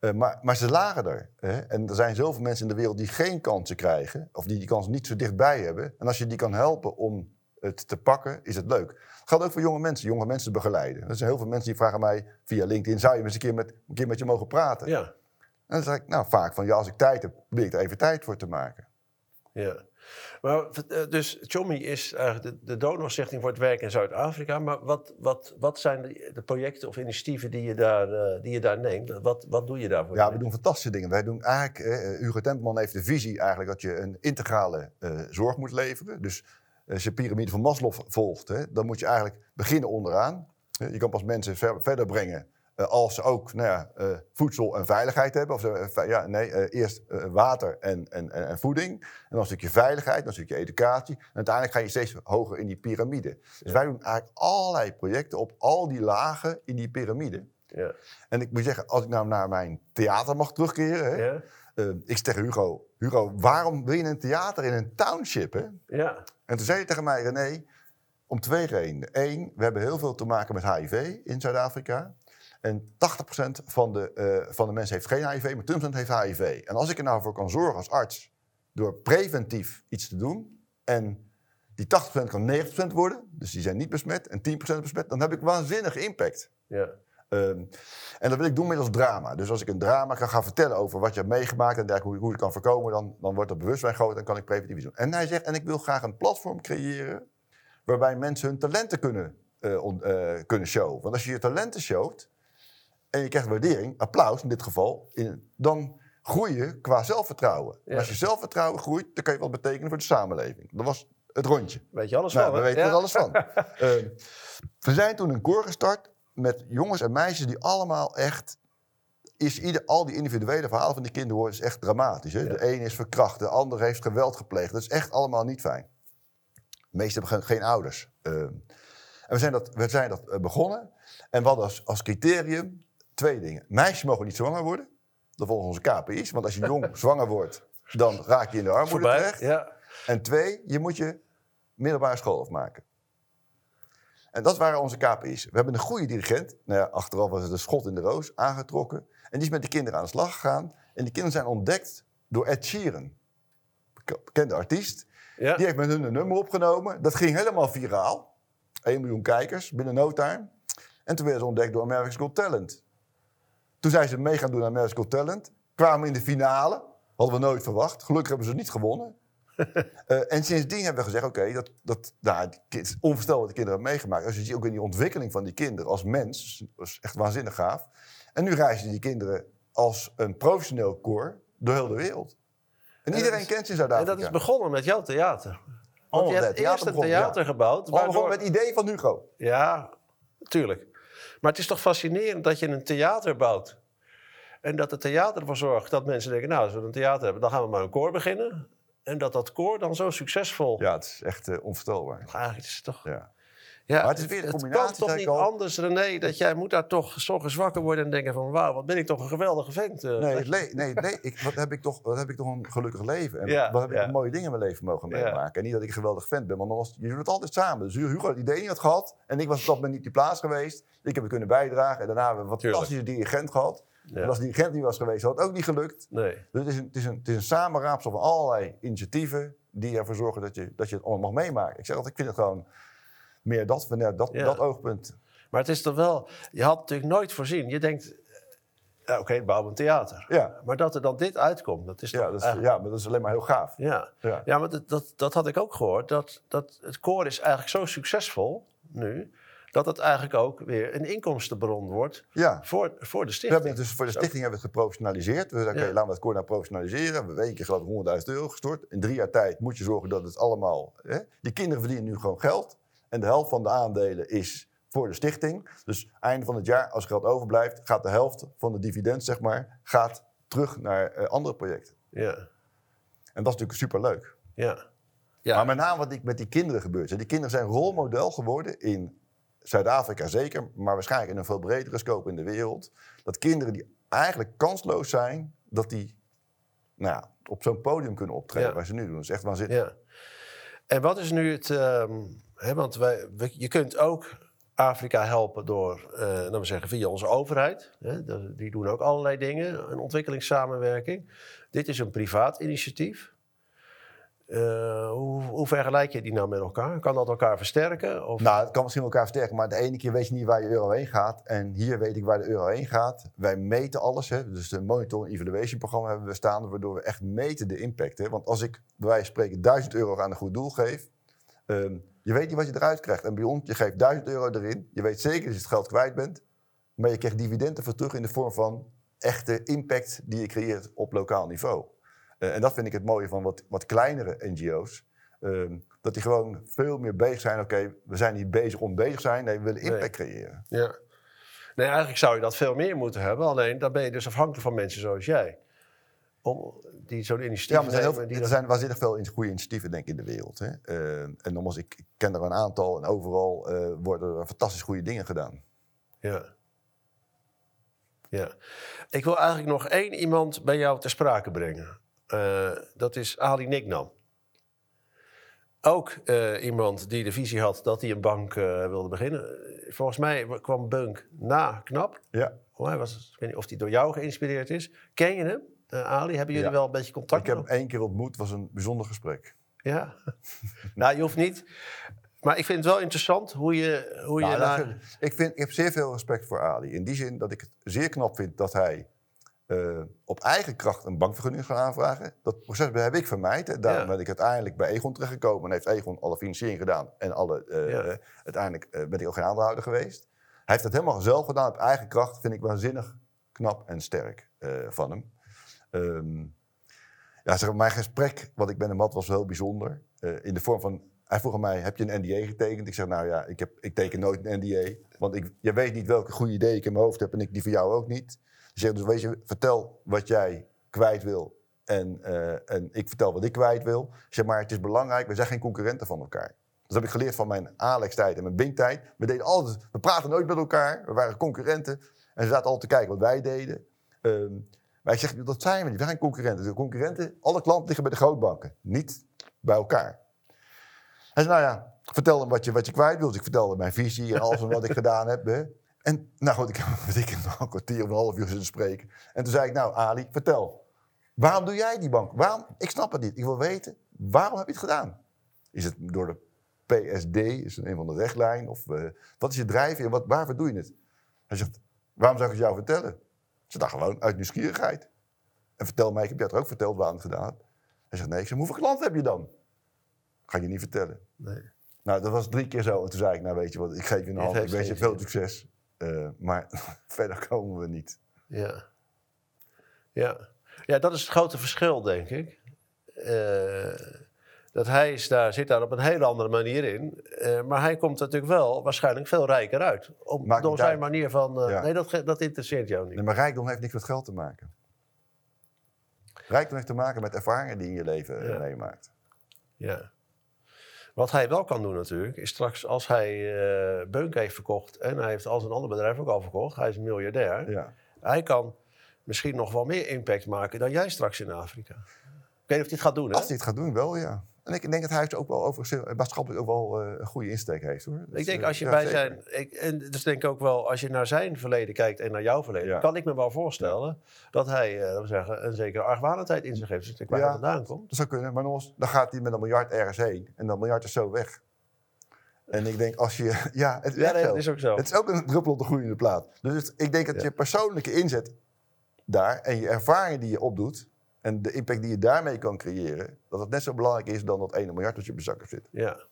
C: Eh, maar, maar ze lagen er. Hè? En er zijn zoveel mensen in de wereld die geen kansen krijgen, of die die kansen niet zo dichtbij hebben. En als je die kan helpen om het te pakken, is het leuk. Het geldt ook voor jonge mensen, jonge mensen begeleiden. Er zijn heel veel mensen die vragen mij via LinkedIn: zou je eens een keer met, een keer met je mogen praten?
B: Ja.
C: En dan zeg ik nou vaak van ja, als ik tijd heb, probeer ik er even tijd voor te maken.
B: Ja. Maar, eh, dus Chommy is eigenlijk de, de donorstichting voor het werk in Zuid-Afrika. Maar wat, wat, wat zijn de, projecten of initiatieven die je daar, eh, die je daar neemt? Wat, wat doe je daarvoor?
C: Ja, we doen fantastische dingen. Wij doen eigenlijk, eh, Hugo Tempelman heeft de visie eigenlijk dat je een integrale zorg moet leveren. Dus als je piramide van Maslow volgt, hè, dan moet je eigenlijk beginnen onderaan. Je kan pas mensen ver- verder brengen als ze ook nou ja, eh, voedsel en veiligheid hebben. Of ze, eh, ja, nee, eh, eerst eh, water en, en, en, voeding. En dan een stukje veiligheid, dan een stukje educatie. En uiteindelijk ga je steeds hoger in die piramide. Dus wij doen eigenlijk allerlei projecten op al die lagen in die piramide.
B: Ja.
C: En ik moet zeggen, als ik nou naar mijn theater mag terugkeren. Hè,
B: Ja.
C: eh, ik zeg tegen Hugo, Hugo, waarom wil je een theater in een township? Hè?
B: ja.
C: En toen zei hij tegen mij, René, om twee redenen. Eén, we hebben heel veel te maken met HIV in Zuid-Afrika. En 80% van de, eh, van de mensen heeft geen HIV, maar 20% heeft HIV. En als ik er nou voor kan zorgen als arts, door preventief iets te doen... en die 80% kan 90% worden, dus die zijn niet besmet... en 10% besmet, dan heb ik waanzinnige impact.
B: Ja.
C: Ehm, en dat wil ik doen middels drama. Dus als ik een drama kan gaan vertellen over wat je hebt meegemaakt en dergelijke, hoe, hoe je het kan voorkomen, dan, dan wordt dat bewustzijn groter en kan ik preventief iets doen. En hij zegt, en ik wil graag een platform creëren waarbij mensen hun talenten kunnen, on- eh, kunnen showen. Want als je je talenten showt en je krijgt waardering, applaus in dit geval, in, dan groei je qua zelfvertrouwen.
B: Ja.
C: als je zelfvertrouwen groeit, dan kan je wat betekenen voor de samenleving. Dat was het rondje.
B: Weet je alles
C: Nou,
B: van,
C: we weten
B: Ja.
C: er alles van. Ehm, we zijn toen een koor gestart met jongens en meisjes die allemaal echt... Is ieder, al die individuele verhalen van die kinderen horen is echt dramatisch. Hè?
B: Ja.
C: De een is verkracht, de ander heeft geweld gepleegd. Dat is echt allemaal niet fijn. De meesten hebben geen, geen ouders. Ehm, en we zijn dat, we zijn dat eh, begonnen. En hadden als, als criterium twee dingen. Meisjes mogen niet zwanger worden. Dat volgens onze KPI's. Want als je jong zwanger wordt, dan raak je in de armoede
B: Voorbij.
C: terecht.
B: Ja.
C: En twee, je moet je middelbare school afmaken. En dat waren onze KPI's. We hebben een goede dirigent. Nou ja, achteraf was het een schot in de roos aangetrokken. En die is met de kinderen aan de slag gegaan. En die kinderen zijn ontdekt door Ed Sheeran. Bek- Bekende artiest.
B: Ja.
C: Die heeft met hun een nummer opgenomen. Dat ging helemaal viraal. 1 miljoen kijkers binnen no time. En toen werden ze ontdekt door America's Got Talent. Toen zijn ze mee gaan doen aan Got Talent. Kwamen in de finale. Hadden we nooit verwacht. Gelukkig hebben ze niet gewonnen. Eh, en sindsdien hebben we gezegd, oké, dat, dat, nou, het is onvoorstelbaar wat de kinderen hebben meegemaakt. Als je ziet ook in die ontwikkeling van die kinderen als mens, dat is echt waanzinnig gaaf. En nu reizen die kinderen als een professioneel koor door heel de wereld. En, iedereen
B: is-
C: kent ze in
B: En
C: Zuid-Afrika.
B: dat is begonnen met jouw theater. Want je hebt eerst een theater
C: ja.
B: gebouwd. Waardoor-
C: met het idee van Hugo.
B: Ja, tuurlijk. Maar het is toch fascinerend dat je een theater bouwt. En dat het theater ervoor zorgt dat mensen denken... nou, als we een theater hebben, dan gaan we maar een koor beginnen. En dat dat koor dan zo succesvol...
C: Ja, het is echt eh, onvoorstelbaar.
B: Eigenlijk is het toch...
C: Ja.
B: Ja,
C: Maar het is weer de
B: het
C: combinatie,
B: kan toch niet
C: al.
B: anders, René, dat jij moet daar toch zorgen wakker worden en denken van... wauw, wat ben ik toch een geweldige vent. eh.
C: Nee, nee, nee ik, wat, heb ik toch, wat heb ik toch een gelukkig leven. En
B: Ja,
C: wat heb ik
B: ja.
C: mooie dingen in mijn leven mogen meemaken. En niet dat ik een geweldig vent ben, maar was, je doet het altijd samen. Dus Hugo had het idee niet had gehad. En ik was op dat moment niet die plaats geweest. Ik heb het kunnen bijdragen. En daarna hebben we een
B: Tuurlijk.
C: fantastische dirigent gehad.
B: Ja.
C: En als die dirigent niet was geweest, had het ook niet gelukt.
B: Nee.
C: Dus het is een, het is een, het is een samenraapsel van allerlei initiatieven... die ervoor zorgen dat je, dat je het allemaal mag meemaken. Ik zeg altijd, ik vind het gewoon meer dat, vanuit dat,
B: Ja.
C: dat oogpunt.
B: Maar het is toch wel... Je had natuurlijk nooit voorzien. Je denkt, ja, oké, bouw een theater.
C: Ja,
B: Maar dat er dan dit uitkomt, dat is
C: ja, dat is,
B: eigenlijk-
C: ja maar dat is alleen maar heel gaaf.
B: Ja,
C: Ja.
B: ja maar dat, dat, dat had ik ook gehoord. Dat, dat het koor is eigenlijk zo succesvol nu... dat het eigenlijk ook weer een inkomstenbron wordt
C: Ja.
B: voor, voor de
C: We
B: stichting.
C: hebben het dus voor de stichting hebben we het geprofessionaliseerd. We oké,
B: Ja.
C: laten we het koor nou professionaliseren. We hebben één keer geloof ik 100.000 euro gestort. In drie jaar tijd moet je zorgen dat het allemaal... Hè? Die kinderen verdienen nu gewoon geld. En de helft van de aandelen is voor de stichting. Dus einde van het jaar, als geld overblijft... gaat de helft van de dividend, zeg maar, gaat terug naar eh, andere projecten.
B: Ja,
C: En dat is natuurlijk superleuk.
B: ja. ja.
C: Maar met name wat ik met die kinderen gebeurt. Die kinderen zijn rolmodel geworden in Zuid-Afrika zeker, maar waarschijnlijk in een veel bredere scope in de wereld. Dat kinderen die eigenlijk kansloos zijn, dat die nou ja, op zo'n podium kunnen optreden
B: Ja.
C: waar ze nu doen. Dat is echt waanzinnig.
B: Ja. En wat is nu het... ehm, hè, want wij, je kunt ook Afrika helpen door, eh laten we zeggen, via onze overheid. Hè, die doen ook allerlei dingen, een ontwikkelingssamenwerking. Dit is een privaat initiatief. Eh, hoe, vergelijk je die nou met elkaar? Kan dat elkaar versterken? Of?
C: Nou, het kan misschien elkaar versterken, maar de ene keer weet je niet waar je euro heen gaat. En hier weet ik waar de euro heen gaat. Wij meten alles. Hè. Dus een monitor- en evaluation programma hebben we staan, waardoor we echt meten de impact. Hè. Want als ik bij wijze van spreken 1000 euro aan een goed doel geef, ehm, je weet niet wat je eruit krijgt. En bij ons, je geeft 1000 euro erin, je weet zeker dat je het geld kwijt bent, maar je krijgt dividenden voor terug in de vorm van echte impact die je creëert op lokaal niveau. Eh, en dat vind ik het mooie van wat, wat kleinere NGO's. Ehm, dat die gewoon veel meer bezig zijn. Oké, we zijn niet bezig om bezig te zijn. Nee, we willen impact
B: Nee.
C: creëren.
B: Ja. Nee, eigenlijk zou je dat veel meer moeten hebben. Alleen dan ben je dus afhankelijk van mensen zoals jij. Om, die zo'n initiatief
C: Ja, maar er zijn, heel,
B: nemen.
C: er zijn waanzinnig veel goede initiatieven denk ik, in de wereld. Hè. Eh, en nogmaals, ik ik ken er een aantal. En overal eh, worden er fantastisch goede dingen gedaan.
B: Ja. Ja. Ik wil eigenlijk nog één iemand bij jou ter sprake brengen. Eh, dat is Ali Niknam. ook eh, iemand die de visie had dat hij een bank eh, wilde beginnen. Volgens mij kwam Bunk na Knap.
C: Ja,
B: Oh, hij was, ik weet niet of hij door jou geïnspireerd is. Ken je hem, Ali? Hebben jullie
C: Ja.
B: wel een beetje contact
C: ik heb hem één keer ontmoet. was een bijzonder gesprek.
B: Ja. nou, je hoeft niet. Maar ik vind het wel interessant hoe je, hoe je
C: Nou, dat- ik, vind, ik heb zeer veel respect voor Ali. In die zin dat ik het zeer knap vind dat hij eh, op eigen kracht een bankvergunning gaat aanvragen. Dat proces heb ik vermijd. Daarom
B: Ja.
C: ben ik uiteindelijk bij Egon terechtgekomen. En heeft Egon alle financiering gedaan. En alle, eh,
B: Ja.
C: eh, uiteindelijk ben ik ook geen aandeelhouder geweest. Hij heeft dat helemaal zelf gedaan op eigen kracht. Vind ik waanzinnig knap en sterk van hem. Ehm, ja, zeg, maar, mijn gesprek wat ik met hem had was wel heel bijzonder. In de vorm van, hij vroeg aan mij, heb je een NDA getekend? Ik zeg, nou ja, ik, heb, ik teken nooit een NDA. Want ik, je weet niet welke goede ideeën ik in mijn hoofd heb en ik die voor jou ook niet. Ik zeg, dus weet je, vertel wat jij kwijt wil. En, eh, en ik vertel wat ik kwijt wil. Zeg maar, het is belangrijk, we zijn geen concurrenten van elkaar. Dat heb ik geleerd van mijn Alex-tijd en mijn Bink-tijd. We, deden altijd, we praten nooit met elkaar, we waren concurrenten. En ze zaten altijd te kijken wat wij deden. Ehm, maar ik zeg, dat zijn we niet. We zijn concurrenten. De concurrenten, alle klanten liggen bij de grootbanken. Niet bij elkaar. Hij zei, nou ja, vertel hem wat je, wat je kwijt wilt. Ik vertelde mijn visie en alles wat ik gedaan heb. En nou goed, ik heb ik, nog een kwartier of een half uur zitten spreken. En toen zei ik, nou Ali, vertel. Waarom doe jij die bank? Waarom? Ik snap het niet. Ik wil weten, waarom heb je het gedaan? Is het door de PSD? Is het een van de richtlijn? Of eh, wat is je drijfveer? Wat, waarvoor doe je het? Hij zegt, waarom zou ik het jou vertellen? Ze dacht gewoon uit nieuwsgierigheid. En vertel mij, ik heb het ook verteld waarom het gedaan. Hij zegt, nee. Ik zeg, hoeveel klanten heb je dan? Ga je niet vertellen.
B: Nee.
C: Nou, dat was drie keer zo. En toen zei ik, nou weet je wat, ik geef je een hand. Ik wens je veel succes. Eh, maar verder komen we niet.
B: Ja. Ja. ja, dat is het grote verschil, denk ik. Eh, dat hij is daar, zit daar op een hele andere manier in. Eh, maar hij komt natuurlijk wel waarschijnlijk veel rijker uit. Om, door zijn manier van...
C: Ja.
B: Nee, dat, dat interesseert jou niet.
C: Nee, maar rijkdom heeft niks met geld te maken. Rijkdom heeft te maken met ervaringen die je in je leven
B: Ja.
C: meemaakt.
B: Ja. Wat hij wel kan doen natuurlijk, is straks als hij eh Beunk heeft verkocht... en hij heeft al zijn ander bedrijf ook al verkocht, hij is een miljardair...
C: Ja.
B: hij kan misschien nog wel meer impact maken dan jij straks in Afrika. Ik weet niet of hij het gaat doen, hè?
C: Als hij het gaat doen, wel ja. En ik denk dat hij het ook wel over maatschappelijk ook wel eh, een goede insteek heeft hoor. Dus,
B: Ik denk
C: eh,
B: als je
C: ja,
B: bij
C: zeker.
B: zijn. Ik, en dus denk ik ook wel, als je naar zijn verleden kijkt en naar jouw verleden,
C: Ja.
B: kan ik me wel voorstellen dat hij, we zeggen, een zekere argwanendheid in zich heeft. Dus ik waar
C: Ja.
B: hij vandaan komt.
C: Dat zou kunnen, maar nog eens, dan gaat hij met een miljard ergens heen. En dat miljard is zo weg. En ik denk als je... Ja, het is
B: nee, ook zo.
C: Het is ook een druppel op de groeiende plaat. Dus het- ik denk dat je persoonlijke inzet daar en je ervaring die je opdoet en de impact die je daarmee kan creëren, dat het net zo belangrijk is dan dat ene miljard dat je op je zit.
B: Ja.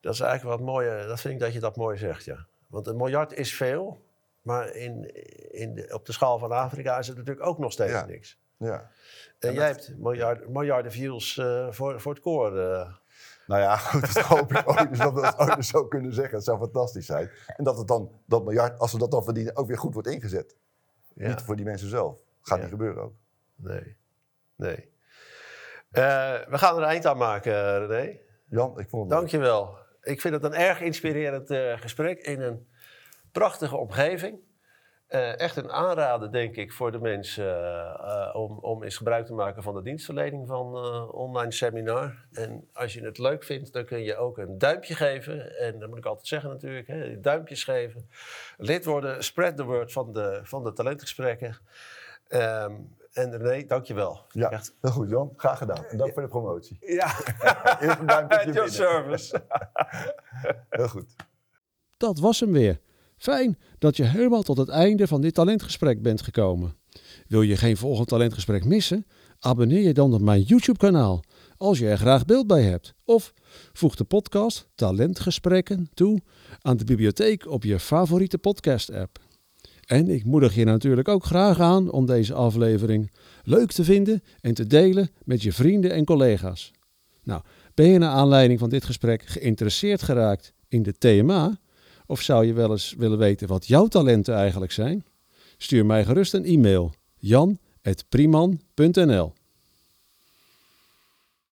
B: Dat is eigenlijk wat mooie. Dat vind ik dat je dat mooi zegt, ja. Want een miljard is veel, maar in, in de- op de schaal van Afrika is het natuurlijk ook nog steeds
C: Ja.
B: niks.
C: Ja.
B: En jij
C: dat-
B: hebt miljarden, miljarden views eh, voor, voor het koor. eh.
C: Nou ja, goed, dat hoop ik ooit eens dat we dat eens zo kunnen zeggen. Het zou fantastisch zijn. En dat het dan, dat miljard, als we dat dan verdienen, ook weer goed wordt ingezet.
B: ja.
C: Niet voor die mensen zelf. Gaat
B: Ja.
C: niet gebeuren ook.
B: Nee. Nee. Eh, we gaan er een eind aan maken, René.
C: Jan, ik vond het leuk.
B: Dankjewel. Ik vind het een erg inspirerend eh, gesprek in een prachtige omgeving. Eh, echt een aanrader, denk ik, voor de mensen om, om eens gebruik te maken van de dienstverlening van online seminar. En als je het leuk vindt, dan kun je ook een duimpje geven. En dat moet ik altijd zeggen natuurlijk, hè, duimpjes geven. Lid worden, spread the word van de, van de talentgesprekken. Ehm, en René, dankjewel.
C: Ja,
B: Echt,
C: heel goed Jan. Graag gedaan. En dank voor de promotie.
B: ja.
C: Eerst een duimpje
B: at your
C: binnen.
B: service.
C: Heel goed.
A: Dat was hem weer. Fijn dat je helemaal tot het einde van dit talentgesprek bent gekomen. Wil je geen volgend talentgesprek missen? Abonneer je dan op mijn YouTube-kanaal als je er graag beeld bij hebt. Of voeg de podcast Talentgesprekken toe aan de bibliotheek op je favoriete podcast-app. En ik moedig je natuurlijk ook graag aan om deze aflevering leuk te vinden en te delen met je vrienden en collega's. Nou, ben je naar aanleiding van dit gesprek geïnteresseerd geraakt in de TMA? Of zou je wel eens willen weten wat jouw talenten eigenlijk zijn? Stuur mij gerust een e-mail jan.priman.nl